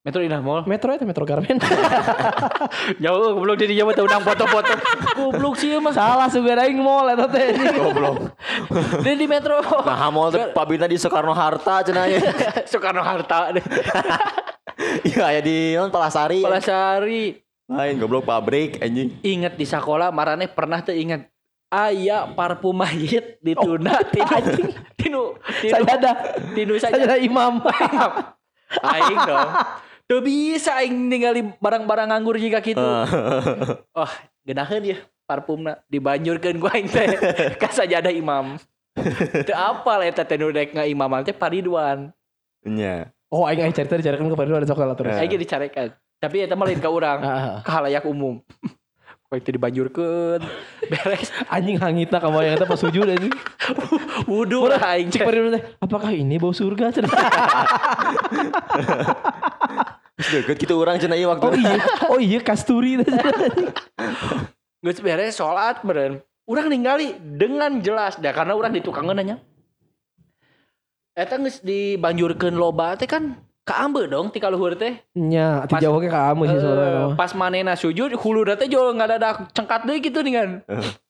Metro Indah Mall Metro itu Metro Garmen. jauh goblok jadi jauh undang foto-foto goblok sih mah Salah sugar aing mall eta teh. Goblok. dia di Metro Nah, mall teh pabina di Soekarno Harta cenah ye. Soekarno Harta deh Iya aya di non Palasari. Palasari Lain goblok pabrik anjing. inget di sekolah marane pernah tuh inget Aya parfum mayit di tuna tinu tinu tinu Sajada. tinu saja Sajada imam. aing dong Tuh bisa aing ningali barang-barang nganggur jika gitu oh genaheun ya parfumna dibanjurkeun ku aing teh ka sajadah imam teu apal eta teh nu dek ngaimaman teh Paridwan Nya. Oh aing aing cerita dicarikan ke Paridu ada coklat terus. Aing dicarekan tapi eta mah lain ka urang Ah, ka halayak umum Kau itu dibanjurkeun beres anjing hangitna kamu yang eta pas sujud anjing. wudu lah aing Cek teh. Paridu teh, apakah ini bau surga? Deket gitu orang cenah ieu waktu. Oh iya, oh iya kasturi. Geus beres sholat meren. Urang ningali dengan jelas dah karena urang di tukang nanya. Eta geus dibanjurkeun loba teh kan kaambe dong ti kaluhur teh. Nya, ti ke kamu sih Eh, soalnya. pas manena sujud hulu teh jual nggak ada cengkat deui gitu dengan.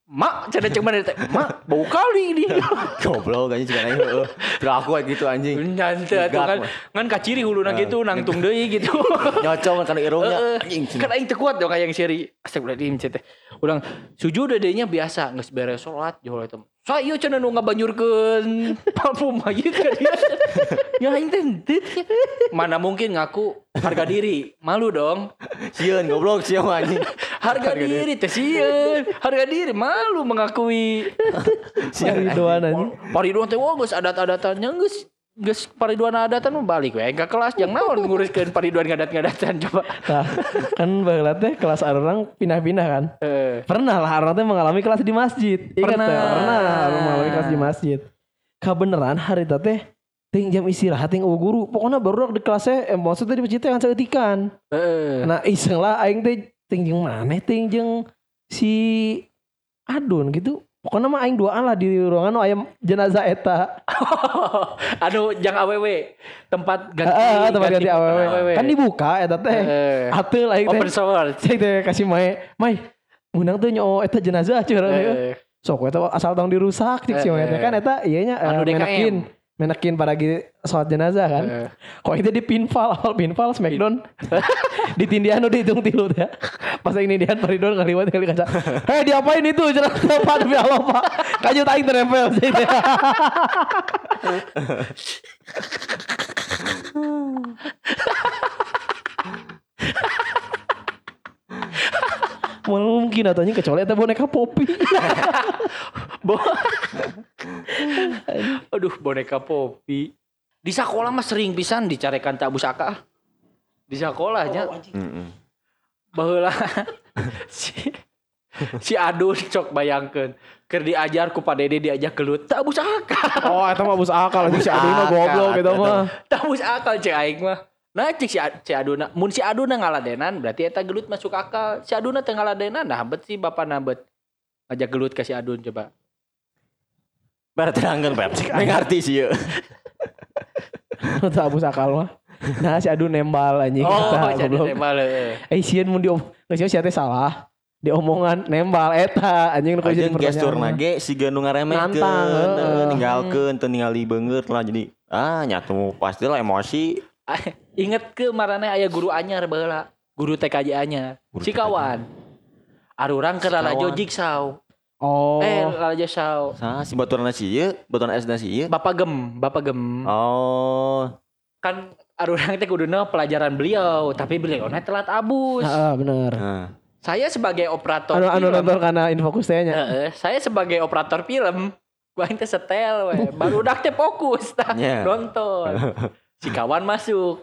Mak, ceng mana teh. Mak, bau kali ini. Goblok ieu heeh. Terus aku kayak gitu anjing. Nyante atuh Gak, kan mah. ngan kaciri huluna gitu nangtung deui gitu. Nyocok kan irungnya anjing. cenah. kan aing teu kuat dong kayak yang seri astagfirullahaladzim cek teh ulang sujud dedenya biasa geus beres salat jauh itu saya cenah nu ngabanjurkeun parfum mayit ka dia ya aing teh teh. mana mungkin ngaku harga diri malu dong Sieun goblok sieun anjing. Harga, diri teh sieun harga diri malu mengakui Pariduan anjing. pariduan teh wah geus adat-adatannya geus geus pariduan adatan mah balik we ke kelas jangan naon nguruskeun pariduan ngadat-ngadatan coba Nah, kan baheula teh kelas orang pindah-pindah kan. eh Pernah lah orang teh mengalami kelas di masjid. Ingat Pernah. teh, pernah orang mengalami kelas di masjid. Kebenaran hari teh ting jam istirahat ting guru. Pokoknya baru di kelasnya eh, maksudnya di masjid teh kan saeutikan. eh Nah, iseng lah aing teh ting jeung maneh ting jeung si Adun gitu. Pokoknya mah aing doaan lah di ruangan nu aya jenazah eta. anu jang aww tempat ganti Heeh, tempat ganti awewe. awewe. Kan dibuka eta teh. Eh, Ateul aing teh. open source Cek teh kasih mae, "Mai, menang tuh nyo eta jenazah curang Eh, sok eta asal tong dirusak cik si Eh, Mae teh eh. kan eta ieu nya Anu DKM. menekin menekin para gi sholat jenazah kan? Eh. kok itu di pinfall? Awal pinfall smackdown. Ditindihan udah hitung tilu teh pas yang nindihan paridon ngaliwat kali kaca hei diapain itu? Cenah apa demi Allah pak. Kaju taing terempel sih teh mungkin atanya kecuali eta boneka popi Bo- aduh boneka popi di sekolah mah sering pisan dicarekan tak busaka. Di sekolahnya Heeh. baheula si si Adun cok bayangkeun. Keur diajar ku Pak Dede diajak gelut tak busaka. Oh eta mah bus akal anjing si Adi mah goblok eta mah. Tak akal cek aing mah nah cek si, si Aduna mun si Aduna ngaladenan berarti eta gelut masuk akal si Aduna teu ngaladenan nah bet si bapak nabet ngajak gelut ke si Adun coba Bar terangkeun pep. Mengerti sih ieu. Itu abus akal mah. Nah si Adu nembal anjing. oh Tah, jadi goblok. tembal eh. Eh sieun mun diom geus sia teh salah. Diomongan nembal eta anjing nu kudu jadi Aja gestur nage si heeh. heeh, ninggalkeun teu ningali beungeut lah jadi ah nyatu pasti lah emosi. Ingat ke marane aya guru anyar baheula guru TKJ anyar. Guru si kawan arurang ke lalajo jigsaw Oh. eh lalajo saw Sah si baturan si ieu, baturan SD si ieu. bapak gem bapak gem. Oh, kan arurang teh kuduna pelajaran beliau tapi beliau telat abus. Heeh, bener. nah. saya sebagai operator Anu anu film. nonton karena infokus teh nya. Heeh, saya sebagai operator film gua teh setel we. Baru udah teh fokus tah Nya. nonton si kawan masuk.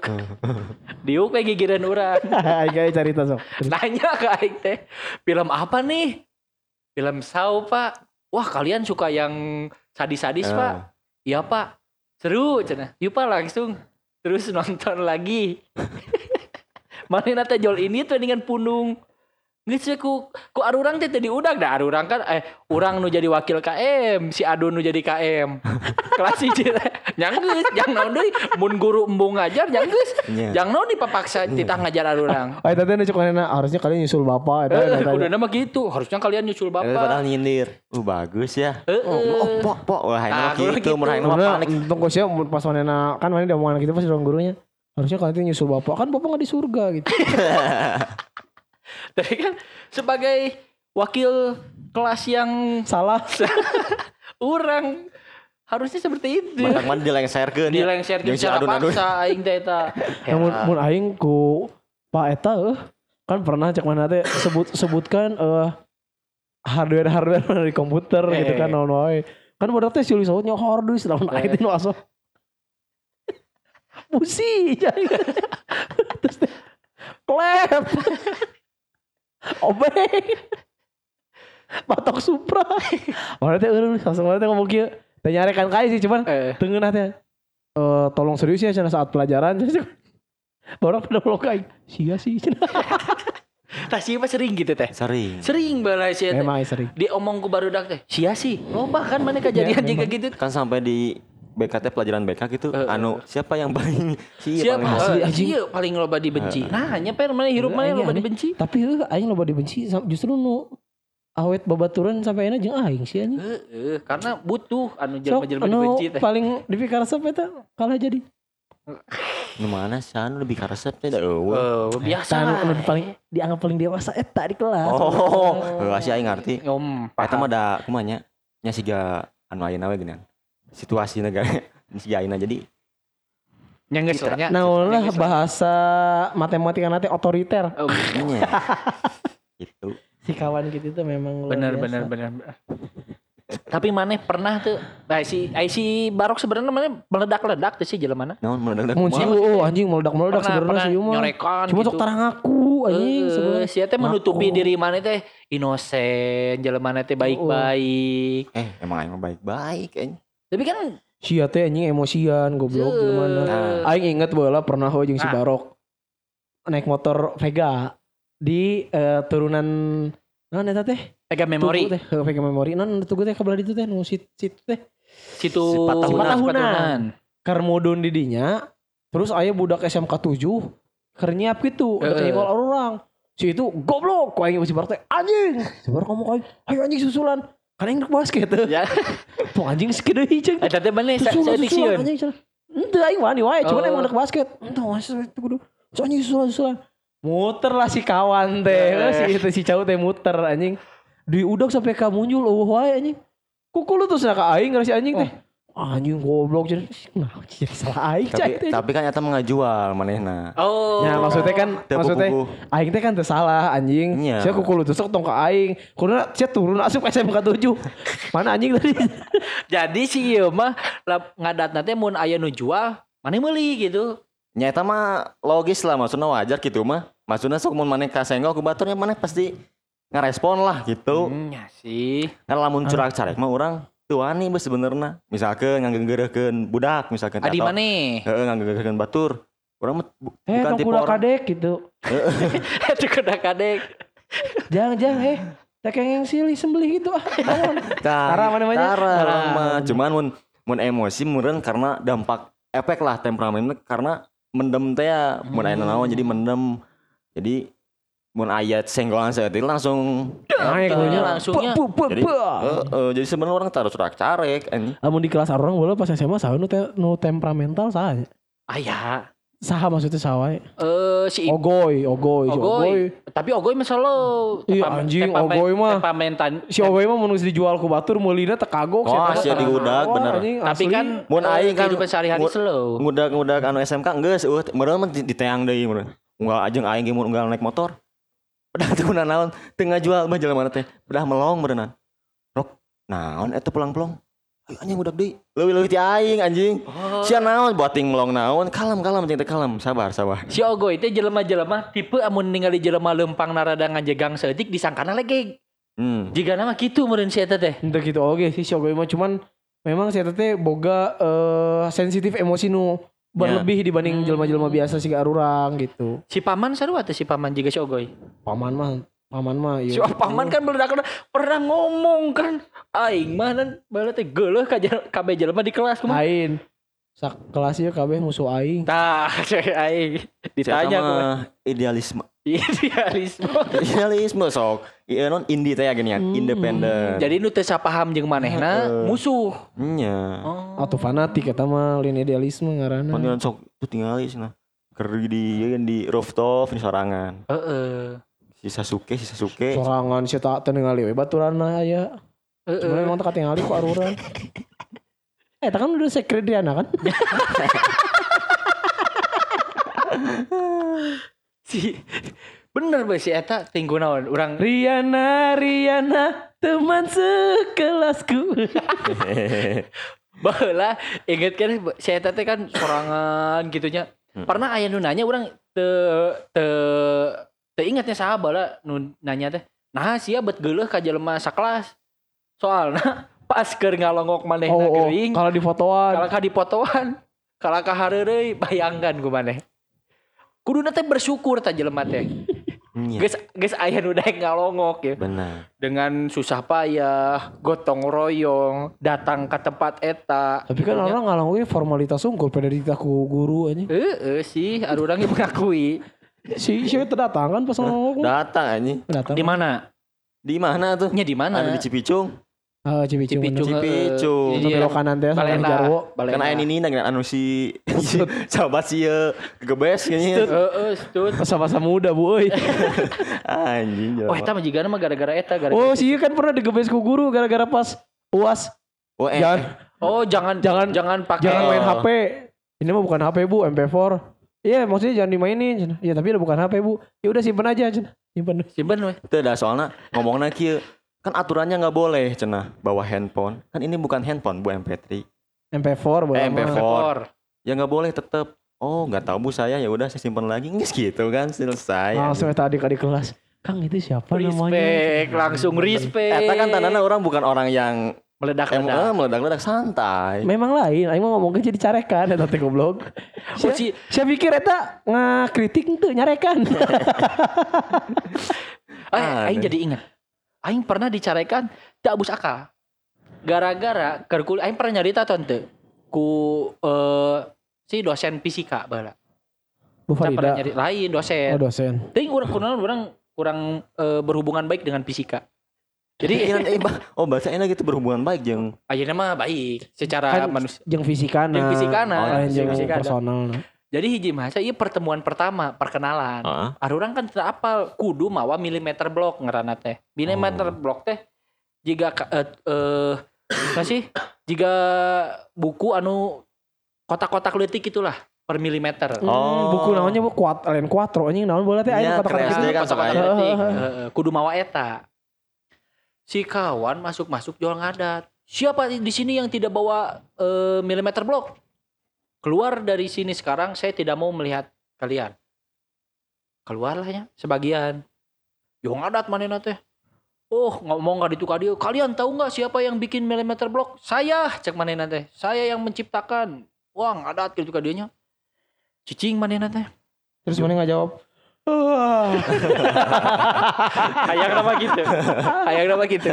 Diuk kayak gigiran orang. Aing cerita sok. nanya ke aing teh film apa nih? Film Saw pak. Wah kalian suka yang sadis-sadis Ah. pak? Iya pak. Seru cenah. Yuk pak langsung. Terus nonton lagi. Mana nate jol ini tuh dengan punung Nggak sih ku ku arurang teh tadi udah dah arurang kan eh urang nu jadi wakil KM si Adun nu jadi KM kelas hiji teh nyanggeus jang naon deui mun guru embung ngajar nyanggeus Iya. jang naon dipapaksa titah ngajar arurang Oh, tadi nu cek manehna harusnya kalian nyusul bapak eta Eh, eta. udah nama gitu. Harusnya kalian nyusul Eh, padahal bapak. nyindir. Uh bagus ya. Eh, Oh, oh, pok, pok. Wah, Ah, ini guru gitu. gitu. Mah Karena panik. untung gue pas manehna kan manehna diomongan gitu pas dorong gurunya. Harusnya kalian nyusul bapak kan bapak nggak di surga gitu. Tapi kan sebagai wakil kelas yang Salah. orang harusnya seperti itu. Mantap mana dilengserkeun. ya. Dilengser Jeung si secara adun-adun. paksa aing teh eta. Namun Ya. mun aing ku Pak Eta eh kan pernah cek mana teh sebut sebutkan eh hardware hardware dari komputer gitu kan Eh. naon wae. Kan bodoh teh silih sautnya harddisk naon Eh. aing teh nu asup. Busi. Terus klep. Obeng. Batok Supra. Mana teh eureun langsung mana teh ngomong kieu. Teh nyarekan kai sih cuman Eh, Tengen teh eh tolong serius ya cenah saat pelajaran. Orang pada blok aing. Sia sih cenah. tah sih mah sering gitu teh. Sering. Sering balai sih teh. Emang sering. Diomong ku barudak teh. Sia sih. Loba kan mana kejadian Ya, juga memang. gitu. Kan sampai di BKT pelajaran BK gitu. Eh, anu siapa yang paling si Siapa? paling asli, Eh, anjing. Iya paling loba dibenci. Nah, nyeper mana hirup Eh, mana aneh, loba dibenci. Tapi heuh aing loba dibenci justru nu awet babaturan sampai enak jeung aing sih anjing. Heeh, karena butuh anu jelema-jelema anu dibenci teh. paling dipikaresep eta kalah jadi. Nu mana sih anu lebih karesep teh da eueuh. Oh, biasa. Anu lah. anu paling dianggap paling dewasa eta di kelas. Oh, heuh sih aing ngarti. Om, Eta mah da kumanya nya siga anu ayeuna we geunan. Situasi negara ayeuna jadi Nyanggeus Citra. nya. Nah, lah Nyanggeus. bahasa matematika nanti otoriter. Oh, nya. gitu. Si kawan gitu tuh memang biasa. bener bener. Tapi maneh pernah tuh, nah, si ai si Barok sebenarnya maneh meledak-ledak tuh sih jelema mana? Naon meledak Mun si kumaha? oh anjing meledak-meledak sebenarnya sih mah. nyorekan Cuma gitu. sok tarang aku anjing Eh, sebenarnya. si teh menutupi diri mana teh inosen, jelema mana teh baik-baik. Eh, emang mah baik-baik anjing. Tapi kan Sia teh anjing emosian goblok gimana. Nah. Aing inget bola pernah ho jeung si Nah. Barok naik motor Vega di eh, turunan non eta teh Mega memori Tugu teh Vega memori non tugu teh kabelah ditu teh nu sit sit teh situ Si Patahunan. Patahunan. keur mudun di dinya terus aya budak SMK 7 keur nyiap gitu Heeh. nyenggol orang si itu goblok ku aing si Barok teh anjing si Barok ngomong ayo anjing susulan kan aing rek basket Ya, Tuh anjing deui ceng eta teh mana saya cenah. Ente aing wani wae cuman Oh. emang rek basket. Ente masih itu kudu so anjing susulan muter lah si kawan teh. Eh. si itu si cau teh muter anjing. Di udak sampai ka muncul eueuh wae anjing. Kuku lu tuh sana ka aing ngarasi anjing teh anjing goblok jadi nah jadi salah aing Tapi tapi kan eta mah ngajual manehna. Oh. Ya maksudnya kan Teu maksudnya aing teh kan teu salah anjing. Iya. Sia kuku lu tusuk tong ka aing. Kuruna sia turun asup SMK 7. Mana anjing tadi? Jadi si ieu mah lap- ngadat nanti mun aya nu jual, mana meuli gitu. Nya eta mah logis lah maksudnya wajar gitu mah. Maksudnya sok mun maneh kasenggol ku baturnya maneh pasti ngerespon lah gitu. Hmm, ya sih. Kan lamun curak carek mah urang wani beuh sebenarnya. Misalkeun nganggeureukeun budak misalkeun Adi maneh. Heeh nganggeureukeun batur. Urang mah bu- Eh, bukan tipe orang. kadek gitu. Itu kuda kadek. Jangan jangan eh tekeng yang silih sembelih gitu ah. Tara mana urang mah. Cuman mun mun emosi meureun karena dampak efek lah temperamennya karena mendem teh ya mun aya naon jadi mendem. Jadi mun aya senggolan saeutik langsung Naik nya langsungnya. Bu, bu, jadi bu. heeh, jadi sebenarnya orang taruh curak carek. Amun di kelas orang bola pas SMA saha nu te, nu temperamental saha? nya? Aya. Saha maksudnya saha wae? Eh si Ogoy, ogoy, si ogoy. Ogoy. Tapi Ogoy mah solo. Iya, anjing, Ogoy mah. Tepamentan. Si ogoy mah mun geus dijual ku batur meulina teu kagok Oh, sia mah. diudag, Wah, bener. anjing, Tapi asli. kan Mun eh, aing kan- kehidupan sehari-hari slow. Ngudak-ngudak anu SMK geus eueuh meureun mah di- diteang deui meureun. Unggal ajeng aing ge mun unggal naik motor. Udah teu kuna naon, teu ngajual mah jelema teh. Udah melong beureunan. Rok, naon eta pulang-pulang. Ayo anjing udak deui. Leuwih-leuwih ti aing anjing. Oh. Sia naon boting melong naon, kalem kalem jeung teh kalem, sabar sabar. Si Ogoy teh jelema-jelema tipe amun ningali jelema lempang narada ngajegang seetik disangkana lagi Hmm. Jika nama gitu meureun si eta teh. Entah gitu oke sih Shogoy mah cuman memang saya teh boga eh, sensitif emosi nu berlebih dibanding Hmm. jelma-jelma biasa sih urang gitu. Si paman sarua teh si paman juga si Ogoy. Paman mah paman mah Si iya. paman kan meledak pernah ngomong kan aing mah dan bala teh geuleuh ka jel- kabeh jelema di kelas kumaha. Ain. Sak kelasnya kabeh musuh aing. Tah, cek aing Ditanya mah idealisme. idealisme. idealisme sok. Iya non indie teh gini ya, Hmm. independen. Jadi nu teu sapaham jeung manehna Heeh. musuh. nya. Oh. Atau fanatik eta mah lain idealisme ngaranna. Panggilan sok tuh tinggal sih nah. Ker di ieu kan di rooftop di sorangan. Heeh. Si Sasuke, si Sasuke. Sorangan si tak teu ningali we baturanna aya. Sebenarnya Heeh. emang teu katingali ku aruran. Eh, tak kan udah secret Riana kan? Si bener bae si eta tinggu naon urang Riana, Riana, teman sekelasku. baheula inget kan si eta teh kan sorangan gitunya. Hmm. Pernah aya nu nanya urang teu teu teu ingatnya saha baheula nu nanya teh. Nah sia bet geuleuh ka jelema sakelas. Soalna pas keur ngalongok manehna Oh, oh, geuing, kalau di fotoan. kalau ka dipotoan, kalau ka hareureui bayangkan ku maneh. Kuduna teh bersyukur ta jelema teh. Nya. Geus geus aya nu daek ngalongok ya. Benar. dengan susah payah, gotong royong, datang ke tempat eta. Tapi kan orang ngalang we formalitas unggul pada ku guru aja. Heeh sih, ada orang yang mengakui. Si si itu datang kan pas ngomong. Datang anjing. Datang. Di mana? Di mana tuh? Nya di mana? Ada di Cipicung. Ah. Cipicung. bener. Cipicung. heeh. Itu Iya. belok kanan teh sama Balena. Jarwo. Balena. Karena ini nih anu si sahabat si eh, gebes kayaknya. Heeh, stut. Masa-masa muda, bu. euy. Anjing. Oh, eta mah jigana mah gara-gara eta, gara-gara Oh, sih kan pernah digebes ku guru gara-gara pas UAS. Oh, eh, Jangan Oh, jangan Jangan- jangan pakai jangan main Oh. HP. Ini mah bukan HP, Bu, MP4. Iya, maksudnya jangan dimainin. Iya, tapi udah bukan HP, Bu. Ya udah simpen aja. Simpen. simpen we. itu dah soalnya ngomongnya kieu kan aturannya nggak boleh cenah bawa handphone kan ini bukan handphone bu MP3 MP4 boleh. Eh, mah. MP4. Ekor. ya nggak boleh tetep oh nggak tahu bu saya ya udah saya simpan lagi nggak gitu kan selesai Langsung eta adik-adik kelas. Kang itu siapa namanya? Respect, langsung respect. Eta kan tandana orang bukan orang yang meledak-ledak. emang meledak-ledak santai Memang lain, aing mah ngomongnya jadi carekan eta teh goblok. Oh, si- sia pikir eta ngakritik teu nyarekan. Eh, Aneh. aing jadi ingat. Aing pernah dicarekan teu abus akal. Gara-gara keur kul- aing pernah nyarita tante ku eh si dosen fisika baheula. Bu Saya pernah Farida. nyari lain Oh, dosen. dosen. Tapi urang kurang kurang kurang eh, berhubungan baik dengan fisika. Jadi eh, oh bahasa enak gitu berhubungan baik jeung ayeuna mah baik secara Kan manusia. Jeung fisikana. Jeung fisikana, Oh, jeung fisikana. personal. Jadi hiji masa ieu pertemuan pertama, perkenalan. Heeh. Ada orang kan tidak apal kudu mawa milimeter blok ngerana teh. Milimeter Oh. blok teh jika ka- eh eh apa sih? Jika buku anu kotak-kotak leutik itulah per milimeter. Hmm, Oh. buku namanya bu kuat lain kuatro anjing naon bola teh Iya, aya kata-kata keren. gitu. Kan kotak-kotak. Heeh, kudu mawa eta. Si kawan masuk-masuk jual ngadat. Siapa di sini yang tidak bawa eh, milimeter blok? Keluar dari sini sekarang saya tidak mau melihat kalian. Keluarlah ya sebagian. Yo ngadat manehna teh. Oh ngomong gak ditukar dia. Kalian tahu nggak siapa yang bikin milimeter blok? Saya cek manehna teh. Saya yang menciptakan. Wah ngadat gitu ka dianya. Cicing manehna teh. Terus mana nggak jawab? Hayang nama gitu. Hayang nama gitu.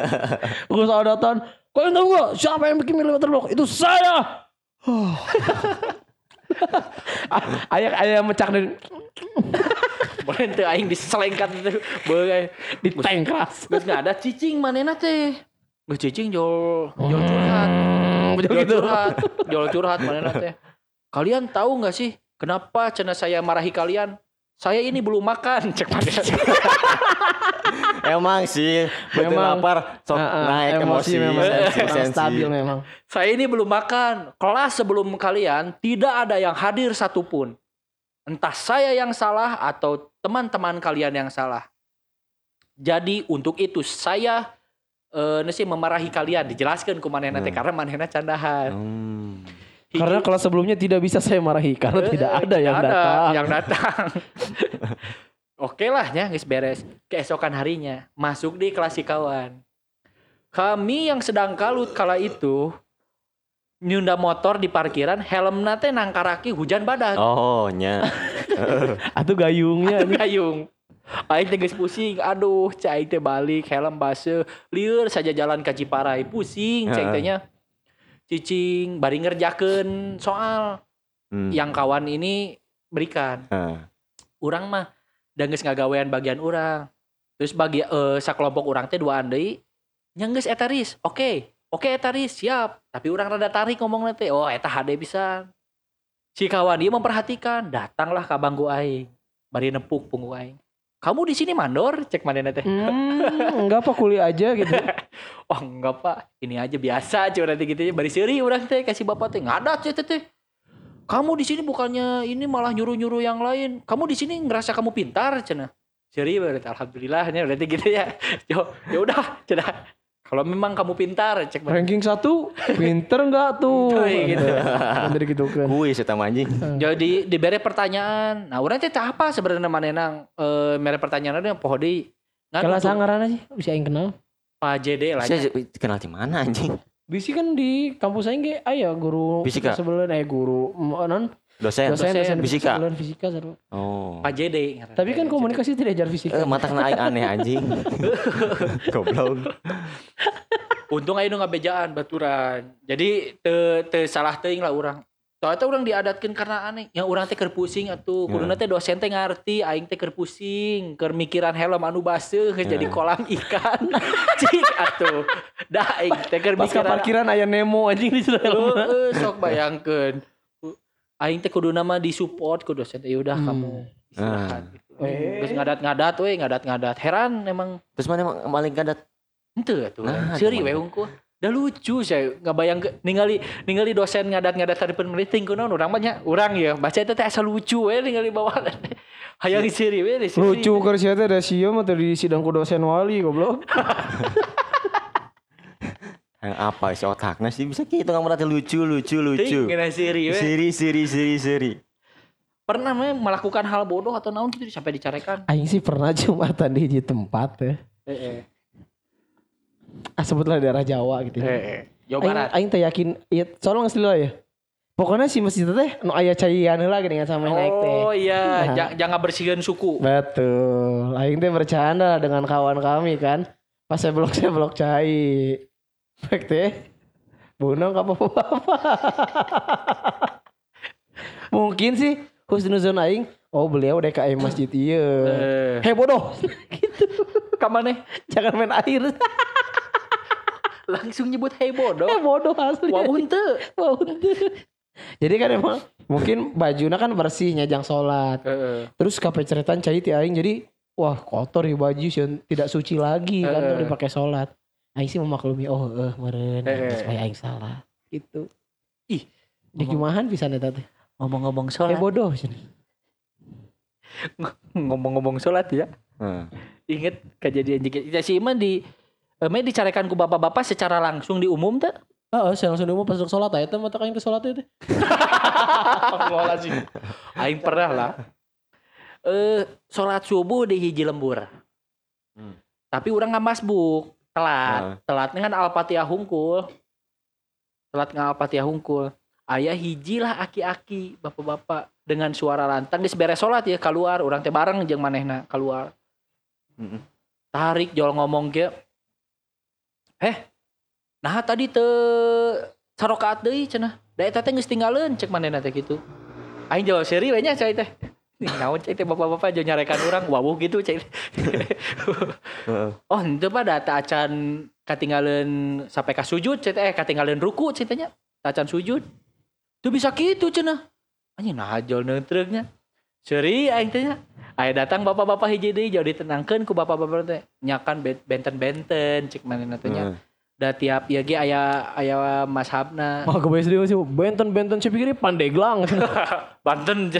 gue saudatan. Kalian tahu gak siapa yang bikin milimeter blok? Itu saya. ayah ayah mecak dan Boleh teu aing diselengkat itu. Boleh. di tank keras. Geus nggak ada cicing manehna teh. Geus cicing jol jol curhat. Hmm, Jol gitu. curhat. Jol curhat manehna teh. Kalian tahu nggak sih kenapa cina saya marahi kalian? Saya ini belum makan, cek manehna. Emang sih betul Memang. lapar sok Ah, ah, naik emosi, memang, sensi, memang sensi. stabil memang. saya ini belum makan. Kelas sebelum kalian tidak ada yang hadir satupun. Entah saya yang salah atau teman-teman kalian yang salah. Jadi untuk itu saya eh nasi memarahi kalian dijelaskan ke manehna teh Hmm. karena manehna candahan. Hmm. Karena kelas sebelumnya tidak bisa saya marahi karena Eh, tidak ada yang datang. Yang datang. Oke lah ya guys beres. Keesokan harinya masuk di kelas si kawan. Kami yang sedang kalut kala itu nyunda motor di parkiran helm nate nangkaraki hujan badak. Oh, nya. Atuh gayungnya Atuh gayung. Aing teh geus pusing. Aduh, cai teh balik helm base. Lieur saja jalan ka Ciparai pusing cai teh nya. Cicing bari ngerjakeun soal Hmm. yang kawan ini berikan. Heeh. Urang mah da geus ngagawean bagian urang. Terus bagi eh, sakelompok urang teh dua deui. Nya geus eta ris. Oke. Oke eta ris, siap. Tapi urang rada tarik ngomong teh. Oh, eta HD bisa. Si kawan dia memperhatikan, datanglah ka bangku aing. Bari nepuk punggung aing. Kamu di sini mandor? Cek mana teh. Hmm, enggak apa kuliah aja gitu. Oh enggak pak, ini aja biasa cuy nanti gitu ya. Bari seri orang teh kasih bapak teh ngadat teh teh, teh. Kamu di sini bukannya ini malah nyuruh-nyuruh yang lain. Kamu di sini ngerasa kamu pintar cina. Seri berarti alhamdulillah nya berarti gitu ya. Yo ya udah cina. Kalau memang kamu pintar cek. Ranking satu, pinter enggak tuh? Tuh, gitu. Dari gitu kan. Kuis mah anjing. Jadi diberi pertanyaan. Nah orang teh tah apa sebenarnya manenang eh mere pertanyaan ada deui. Ngan Kalau sangaran sih bisa yang kenal. Pak JD lah. Saya kenal di mana anjing? Bisi kan di kampus aing ge aya guru Fisika. sebelum eh guru mm, non Dosen. dosen dosen Fisika. sebelum fisika seru. Oh. Pak JD. Tapi kan komunikasi tidak ajar fisika. Eh, mata kena aing aneh anjing. Goblok. Untung aja nggak bejaan baturan. Jadi te, te salah teuing lah orang. Soalnya orang diadatkan karena aneh. Yang orang teh pusing atuh. Ya. Kuduna teh dosen teh ngarti, aing teh pusing, keur mikiran helm anu baseuh Ya. jadi kolam ikan. Cik atuh. Dah aing teh keur mikiran parkiran aya Nemo anjing di sana. Heeh, sok bayangkeun. Aing teh kudu nama disupport ku dosen teh Ya udah Hmm. kamu istirahat gitu. Eh. Terus ngadat-ngadat we, ngadat-ngadat. Heran emang Terus mana emang maling gadat? Henteu atuh. Nah, Seuri we hungkul. Dah lucu saya nggak bayang ningali ningali dosen ngadat-ngadat tadi peneliti kunaon urang mah nya urang ya baca itu teh asal lucu we ningali bawaan. Hayang seuri we di seuri. Lucu keur sia teh da sieu mah teh di sidang ku dosen wali goblok. Yang apa si otaknya sih bisa gitu nggak merasa lucu lucu lucu. Teuing geuna seuri we. Siri siri siri siri. Pernah we melakukan hal bodoh atau naon gitu sampai dicarekan. Aing sih pernah cuma tadi di tempat ya. Heeh. Ah sebutlah daerah Jawa gitu. ya. Heeh. Jawa Aing, Barat. aing teh yakin iya soalnya ngasih ya. Pokoknya si masjid teh nu aya caian heula geuning sama naik teh. Oh iya, Nah. ja- jangan bersihkan suku. Betul. Aing teh bercanda dengan kawan kami kan. Pas saya blok saya blok cai. Baik teh. Bunong apa apa. Mungkin sih husnuzon aing oh beliau DKM masjid ieu. Eh, Hei bodoh. gitu. ka maneh Jangan main air. langsung nyebut hey bodoh. Hei bodoh asli. Wah henteu. Wah, bener. Jadi kan emang mungkin bajunya kan bersih nyajang sholat. Heeh. Terus kape ceretan cai ti aing jadi wah kotor ya baju sih tidak suci lagi kan Eh. tuh dipakai sholat. Aing sih memaklumi oh eh meren supaya aing salah gitu. Ih, Di kumahan bisa nih teh. ngomong-ngomong Eh sholat. bodoh sih. ngomong-ngomong sholat ya. Hmm. Ingat kejadian jika si Iman di eh, me dicarekan ku bapak-bapak secara langsung di umum teh. Oh, saya langsung dulu pas sholat aja teh mata kain ke sholat itu. sih. Aing pernah lah. Eh sholat subuh di hiji lembur. Hmm. Tapi orang nggak masbuk, telat. Heeh. Telatnya kan Al-Fatihah hungkul. Telat nggak Al-Fatihah hungkul. Ayah hiji lah aki-aki, bapak-bapak dengan suara lantang geus beres sholat ya keluar, orang teh bareng jeung manehna keluar. Tarik jol ngomong ge. Eh, nah tadi teu sarokaat deui cenah. Da eta teh geus tinggalin cek manehna teh gitu. Aing jawab seri we nya cai teh. Naon cai teh bapak-bapak jeung nyarekan urang wawuh gitu cai. Oh, henteu pak data acan katinggalin sampai ka sujud cai teh eh ruku cai teh nya. Acan sujud. Tuh bisa gitu cenah. Anjing nah jol neutreuknya. Seri aing teh nya. Aya datang bapak-bapak hiji deui jauh ditenangkeun ku bapak-bapak teh. Nyakan ben- benten-benten cek manehna teh nya. Heeh. Da tiap ieu ge aya aya mashabna. Mah gue SD sih benten benten saya pikir pandeglang. Banten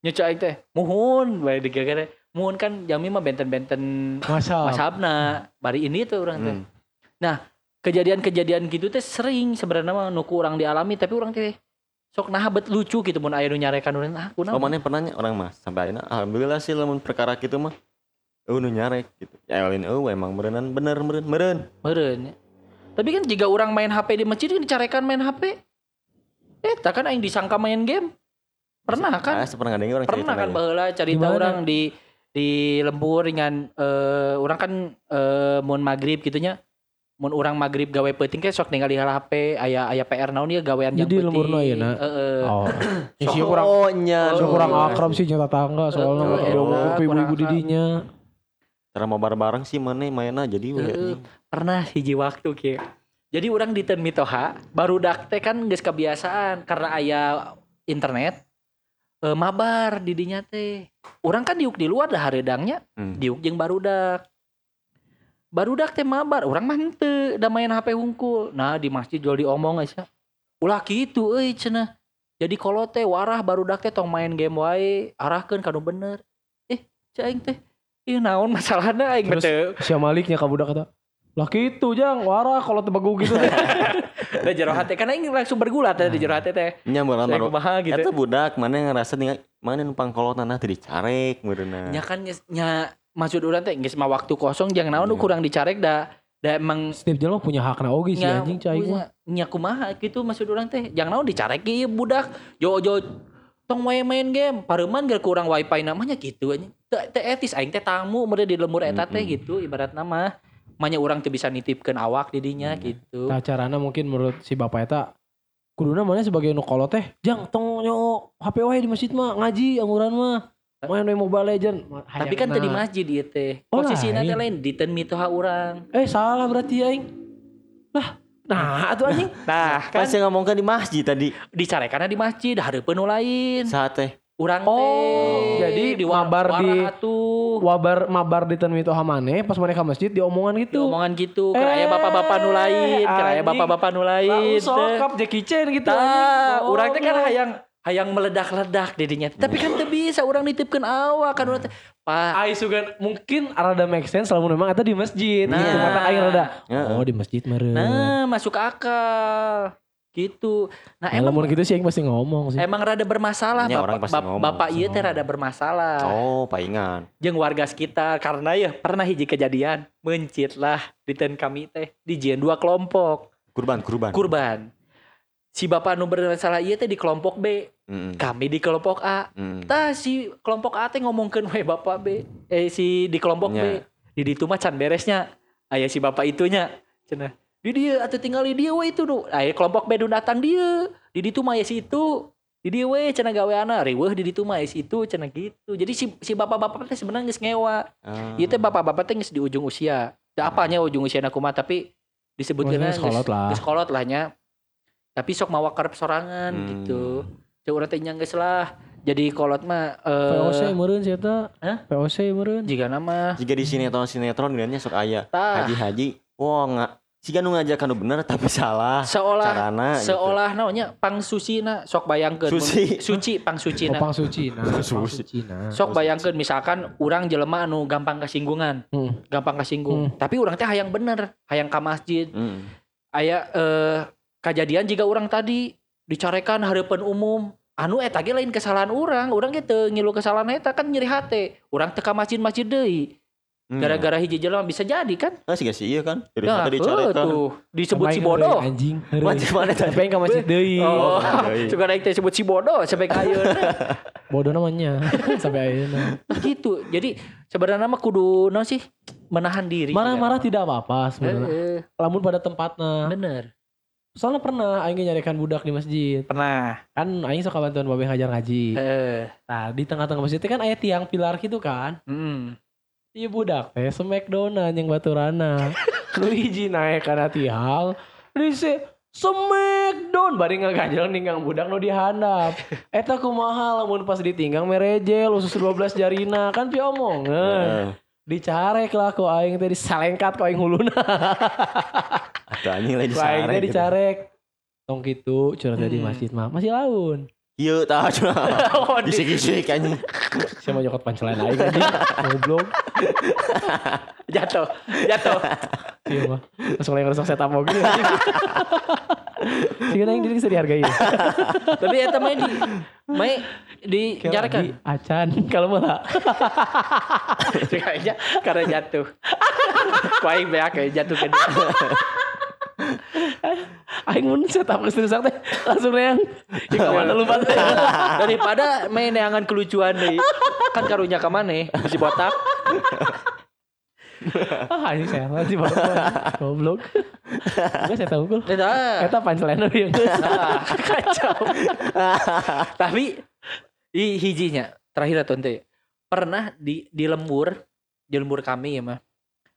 nyeca aing teh. Muhun bae digagare. Muhun kan jami mah benten-benten Masa. mashabna. Bari ini tuh urang teh. Hmm. Kejadian-kejadian gitu teh sering sebenarnya mah nuku orang dialami tapi orang teh sok nah bet lucu gitu mun aya nu nyarekan urang ah Oh kunaon mana pernah orang mah sampai akhirnya alhamdulillah sih lamun perkara gitu mah. Oh nu nyarek gitu. Ya lain oh emang merenan bener meren meren. meureun ya. tapi kan jika orang main HP di masjid kan dicarekan main HP eh tak kan aing disangka main game pernah kan Ah, pernah ngadengin orang pernah kan baheula cerita orang di di lembur dengan eh orang kan eh mun maghrib gitunya mun orang maghrib gawe peuting ke sok ningali hal HP aya aya PR naon ya gawean yang Jadi penting lembur ayeuna? heeh Oh. Sih kurang Oh nya. sih kurang akrab sih nyata tangga soalnya eh, ibu-ibu didinya. Cara mau bareng-bareng sih mana mainnya jadi. Heeh. pernah hiji waktu ki jadi orang di Ten Mitoha baru dak teh kan geus kebiasaan karena aya internet eh, mabar di dinya teh orang kan diuk di luar dah hareudangnya Hmm. diuk jeung barudak barudak teh mabar orang mah henteu da main HP hungkul nah di masjid jual diomong aja ulah kitu euy cenah jadi kalau teh warah barudak teh tong main game wae arahkeun kanu bener eh cai aing teh ieu naon masalahna aing teu Si Maliknya kabudak kata. Lah gitu jang, warah kalau tebegu gitu. da jero hate karena aing langsung bergulat teh di jero hate teh Nya mah. kumaha gitu Eta budak mana yang ngerasa nih mana numpang kolotna nah teu dicarek meureunna. nya kan nya maksud urang teh geus mah waktu kosong jangan naon Iya. kurang dicarek da da emang Setiap jelma punya hakna oge sih anjing cai. mah. nya kumaha gitu maksud urang teh? Jangan naon dicarek ieu budak? Jo jo tong wae main game pareuman geus kurang wifi namanya gitu anjing. Teu etis aing teh tamu mere di lembur eta teh gitu ibarat nama manya urang teu bisa nitipkeun awak di dinya Hmm. gitu. Nah carana mungkin menurut si bapak eta kuduna mana sebagai nu kolot teh? Jang tong nyo HP wae di masjid mah ngaji amuran mah main Mobile Legend tapi kan teu di Hayangna. masjid ieu teh Oh, posisina teh lain. lain di ten mitoha urang eh salah berarti aing lah nah atuh anjing nah kan Pas yang ngomongkan di masjid tadi dicarekanna di masjid hareupeun nu lain saat teh. urang Oh, teh jadi di mabar di- wabar mabar di ten mitoha maneh pas mereka masjid diomongan Di gitu omongan gitu keur aya bapak-bapak nu lain keur aya anjing. bapak-bapak nu lain langsung teh. sokap Jackie Chan gitu anjing. urang teh kan Goblok. hayang hayang meledak-ledak didinya tapi kan teu bisa urang nitipkeun awak kan urang Pak Ai sugan mungkin rada make sense lamun memang eta di masjid. Nah. Nah, gitu mata aing rada. Oh, di masjid meureun. nah masuk akal gitu nah Nah, emang lamun gitu sih aing pasti ngomong sih. emang rada bermasalah Ya, orang bapak pasti bap- ngomong. bapak ieu teh rada bermasalah Oh, paingan. jeung warga sekitar karena ya pernah hiji kejadian mencit lah di ten kami teh dijieun dua kelompok Kurban, kurban. kurban si bapak nu bermasalah ieu teh di kelompok B. Mm, kami di kelompok A. Mm. tah si kelompok A teh ngomongkeun we bapak B. Eh si di kelompok B. Nya. di ditu mah can beresnya. Aya si bapak itunya. Cenah di dia atuh tinggal di dia we itu nu. Aya kelompok B nu datang dia di ditu mah aya si itu di dia we cenah gaweana riweuh di ditu mah aya si itu cenah gitu. Jadi si si bapak-bapak teh sebenarnya geus ngewa. Ah. Ieu teh bapak-bapak teh geus di ujung usia. Teu apanya ujung usia kumaha tapi disebutkeun Maksudnya sekolot lah. Geus kolot lah nya. Tapi sok mawa karep sorangan Hmm. gitu. Cek urang teh nyanggeus lah. Jadi kolot mah eh POC meureun sih eta. Hah? POC meureun. jika nama Jika di sinetron-sinetron dilihatnya sok aya tah haji-haji. Wah, nggak. Jika nu ngajak anu bener tapi salah seolah carana gitu. seolah naonnya pang susina sok bayangkeun Suci. suci pang sucina. Opang suci nah. Suci. Opang suci nah. Sok bayangkeun misalkan urang jelema anu gampang kasinggungan, Hmm. gampang kasinggung. Tapi urang teh hayang bener, hayang ka masjid, Mm. aya eh kejadian jika orang tadi dicarekan harapan umum anu eta ge lain kesalahan orang orang gitu ngilu kesalahan eta kan nyeri hate orang teka masjid-masjid deui Mm. gara-gara hiji jelema bisa jadi kan Ah, sih sih iya kan. Dari nah mata dicoret kan. tuh disebut si bodoh Anjing. Macam mana tadi? Sampai ka masjid deui. oh deui. suka naik teh sebut si bodoh sampai kayu Bodoh namanya. Sampai ayeuna. gitu jadi sebenarnya mah kudu no sih menahan diri Marah-marah tidak apa-apa Eh, sebenarnya. eh, Lamun pada tempatnya. bener Soalnya pernah aing nyarikan budak di masjid. pernah Kan aing suka bantuan babe ngajar ngaji. eh Nah, di tengah-tengah masjid kan aya tiang pilar gitu kan. hmm. Iya budak teh smackdownan yang baturana. Lu hiji naik kana tiang. Di se smackdown bari ngagajel ninggang budak nu dihandap. Eta kumaha lamun pas ditinggang merejel usus 12 jarina kan pi omongan. Heeh. Dicarek lah ku aing teh disalengkat ku aing huluna. Atuh anjing lagi Ku aing teh gitu. dicarek. Tong kitu curhat di Hmm. masjid mah masih laun. Iya, tah Gisik-gisik anjing. Saya mau nyokot punchline aing anjing. Goblok. jatuh jatuh Iya mah. Langsung yang rusak setup. Sih kan yang diri bisa dihargai. Tapi eta mah di mah dijarkan. Di acan kalau malah. Kayaknya karena jatuh. Kuaing beak kayak jatuh ke dia. Aing mun setup geus rusak teh langsung yang. Ya mana lupa teh. Daripada main neangan kelucuan deh. Kan karunya ka maneh si botak. Ah ini saya masih bapak. Goblok. Enggak saya tahu kul. Eta. Eta punchline yang Nah, kacau. Tapi di hijinya terakhir atau ente pernah di di lembur di lembur kami ya mah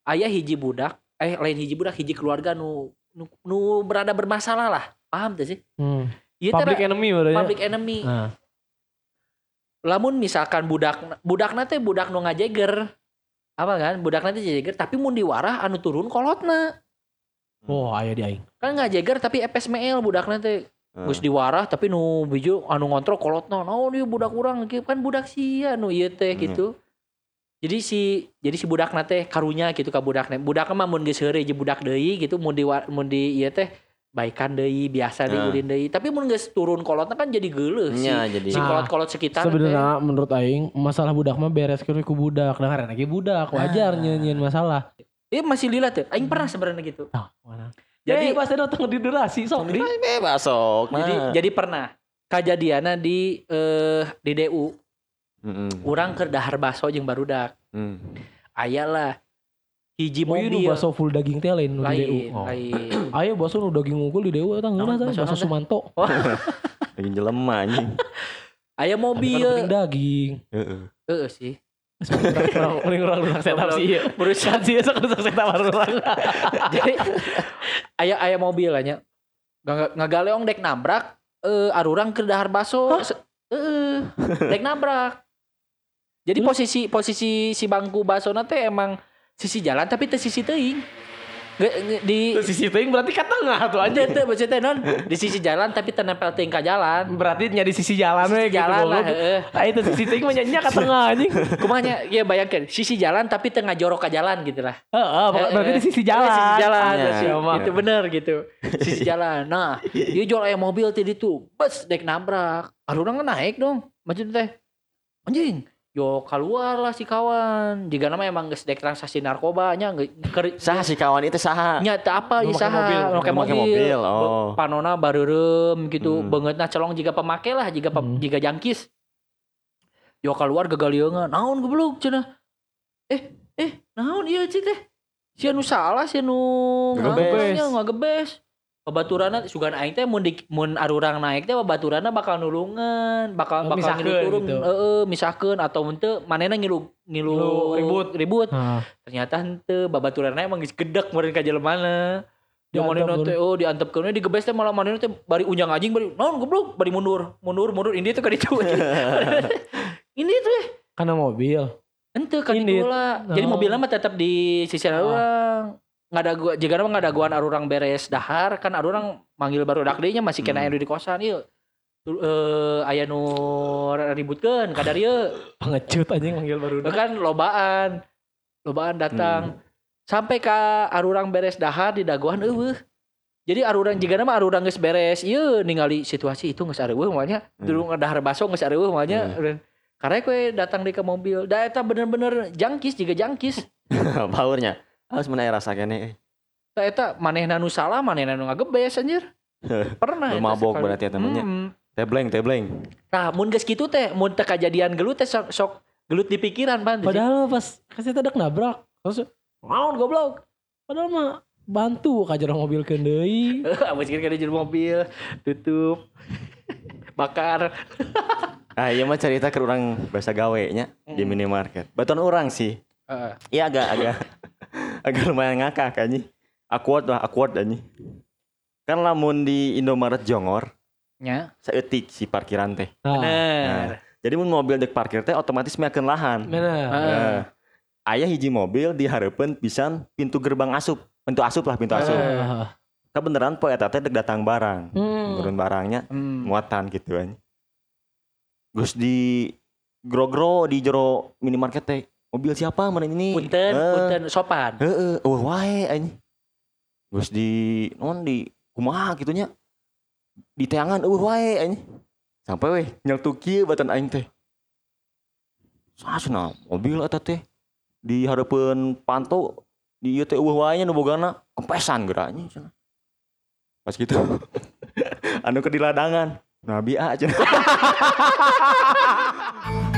ayah hiji budak eh lain hiji budak hiji keluarga nu nu, nu berada bermasalah lah. Paham tuh sih? Hmm. Ieu teh Public enemy public enemy. Nah. lamun misalkan budak budak teh budak nu ngajeger. Apa kan? Budak nanti jajeger tapi mun diwarah anu turun kolotna. Oh, aya di aing. kan ngajeger tapi FSML budak nanti Heeh. Gus diwarah tapi nu biju anu ngontrol kolotna. Nah dia budak kurang kan budak sia nu ieu teh Hmm. Jadi si jadi si budak teh karunya gitu ka budak budak mah mun geus heureuy jeung budak deui gitu mun di mun di ieu teh baikan deui biasa Nah. ulin deui tapi mun geus turun kolotna kan jadi geuleuh si Nya jadi si Nah, kolot-kolot sekitar teh. Sebenarnya menurut aing masalah budak mah beres ke ku budak. Dengar lagi budak, wajar Ah. nyanyian masalah. Eh masih lila tuh aing pernah sebenarnya gitu Nah, mana? Jadi- Jadi pasti datang di durasi sok di. Ay, bebas sok. Nah. jadi jadi pernah kejadiannya di eh di DU Heeh. urang ke dahar baso jeung barudak Hmm. aya lah hiji Oh, mobil bakso full daging teh lain nu di DU. lain Oh. Ayo bakso nu daging unggul di DU eta ngeunah bakso naon, Sumanto. Lagi jelema anjing. aya Kan mobil penting daging. Heeh. heeh sih Orang orang rusak setup sih. ya. berusaha Sih sok rusak setup baru orang. jadi aya aya mobil nya Nggak- ngagaleong dek nabrak eh arurang ke dahar baso heeh dek nabrak jadi posisi posisi si bangku baso teh emang sisi jalan tapi teu sisi teuing di sisi teuing berarti ka tengah tuh aja. Ente teh maksudnya non di sisi jalan tapi tenempel teuing ka jalan. Berarti nya di sisi jalan we gitu. jalan lah, heeh. Ah itu sisi teuing mah nyanyinya ka tengah anjing. Kumanya ya bayangkan sisi jalan tapi tengah jorok ke jalan gitu lah. Heeh, berarti di sisi jalan. Sisi jalan Ya, sih. ya. Itu bener gitu. Sisi jalan. Nah, dia jual aya mobil tadi tuh. Bus dek nabrak. Arurang kan naik dong. Macam teh. Anjing. Yo keluar lah si kawan. Jika nama emang geus dek transaksi narkoba nya ker Saha si kawan itu saha? nyata apa ya saha mobil. Make mobil, mobil, oh. Panona bareureum gitu Hmm. beungeutna celong jika pemake lah jika pem- Hmm. jika jangkis yo keluar gagalieunger naon goblok cenah eh eh naon ieu cik teh si anu salah si anu Ngagebes. ngagebes Babaturana sugan aing teh mun di, mun arurang naik teh babaturana bakal nulungan, bakal Oh, bakal ngilu turun, gitu. heeh, misahkeun atau mun teu manehna ngilu ngilu ribut. ribut. Nah, ternyata henteu babaturana emang geus gedek meureun ka Yang Diantep manehna teh oh diantepkeun we digebes teh malah manehna teh bari unjang anjing bari naon goblok? Bari mundur mundur mundur. Ini tuh ka ditu. Ini tuh eh karena mobil. henteu ka lah. Jadi Oh. mobilnya mah tetap di sisi Oh. Nggak ada gua jika mah nggak ada guan arurang beres dahar. Kan arurang manggil baru dak deui nya masih kena Hmm. di kosan ieu Tu- eh aya nu ributkeun kadar ieu. Pengecut anjing manggil baru. kan lobaan lobaan datang. Sampai ke arurang beres dahar di daguan eueuh. Jadi arurang jika nama arurang geus beres ieu ningali situasi itu geus areueuh maunya. Hmm. dulu ngedahar baso geus areueuh maunya. Karena kue datang di ke mobil. Da eta bener-bener jangkis juga jangkis. Powernya. Harus mana rasa kene. da eta manehna nu salah manehna nu ngagebes anjir pernah mabok berarti eta mah nya. Mm. Tebleng, tebleng. nah mun geus kitu teh mun teu kajadian gelut teh sok, sok gelut di pikiran pan Padahal pas kasih tadi nabrak. Terus naon goblok. Padahal mah bantu ka jero mobil keun deui. Abis kira jadi mobil tutup bakar Ah iya mah cerita ke orang bahasa gawe nya di minimarket. Batuan orang sih. Heeh. Iya agak agak agak lumayan ngakak anjing. Awkward lah, awkward anjing. Kan lamun di Indomaret Jongor, nya seetik si parkiran teh. Nah, bener Jadi mun mobil dek parkir teh otomatis meakeun lahan. bener. Heeh. Nah, ayah hiji mobil dihareupeun pisan pintu gerbang asup. Pintu asup lah pintu asup. Heeh. Kebeneran poe eta teh dek datang barang. Hmm. Turun barangnya Hmm. muatan gitu kan. Gus di grogro di jero minimarket teh mobil siapa mana ini? punten punten sopan Heeh, oh wae anjing. Geus di non di kumaha gitunya. Di teangan eueuh wae anjing. Sampai weh nyeltu kieu batan aing teh. Sasna mobil eta teh di hareupeun panto di ieu teh eueuh wae nya nu bogana kempesan geura anjing. Pas gitu anu ke di ladangan. Nabi A cenah.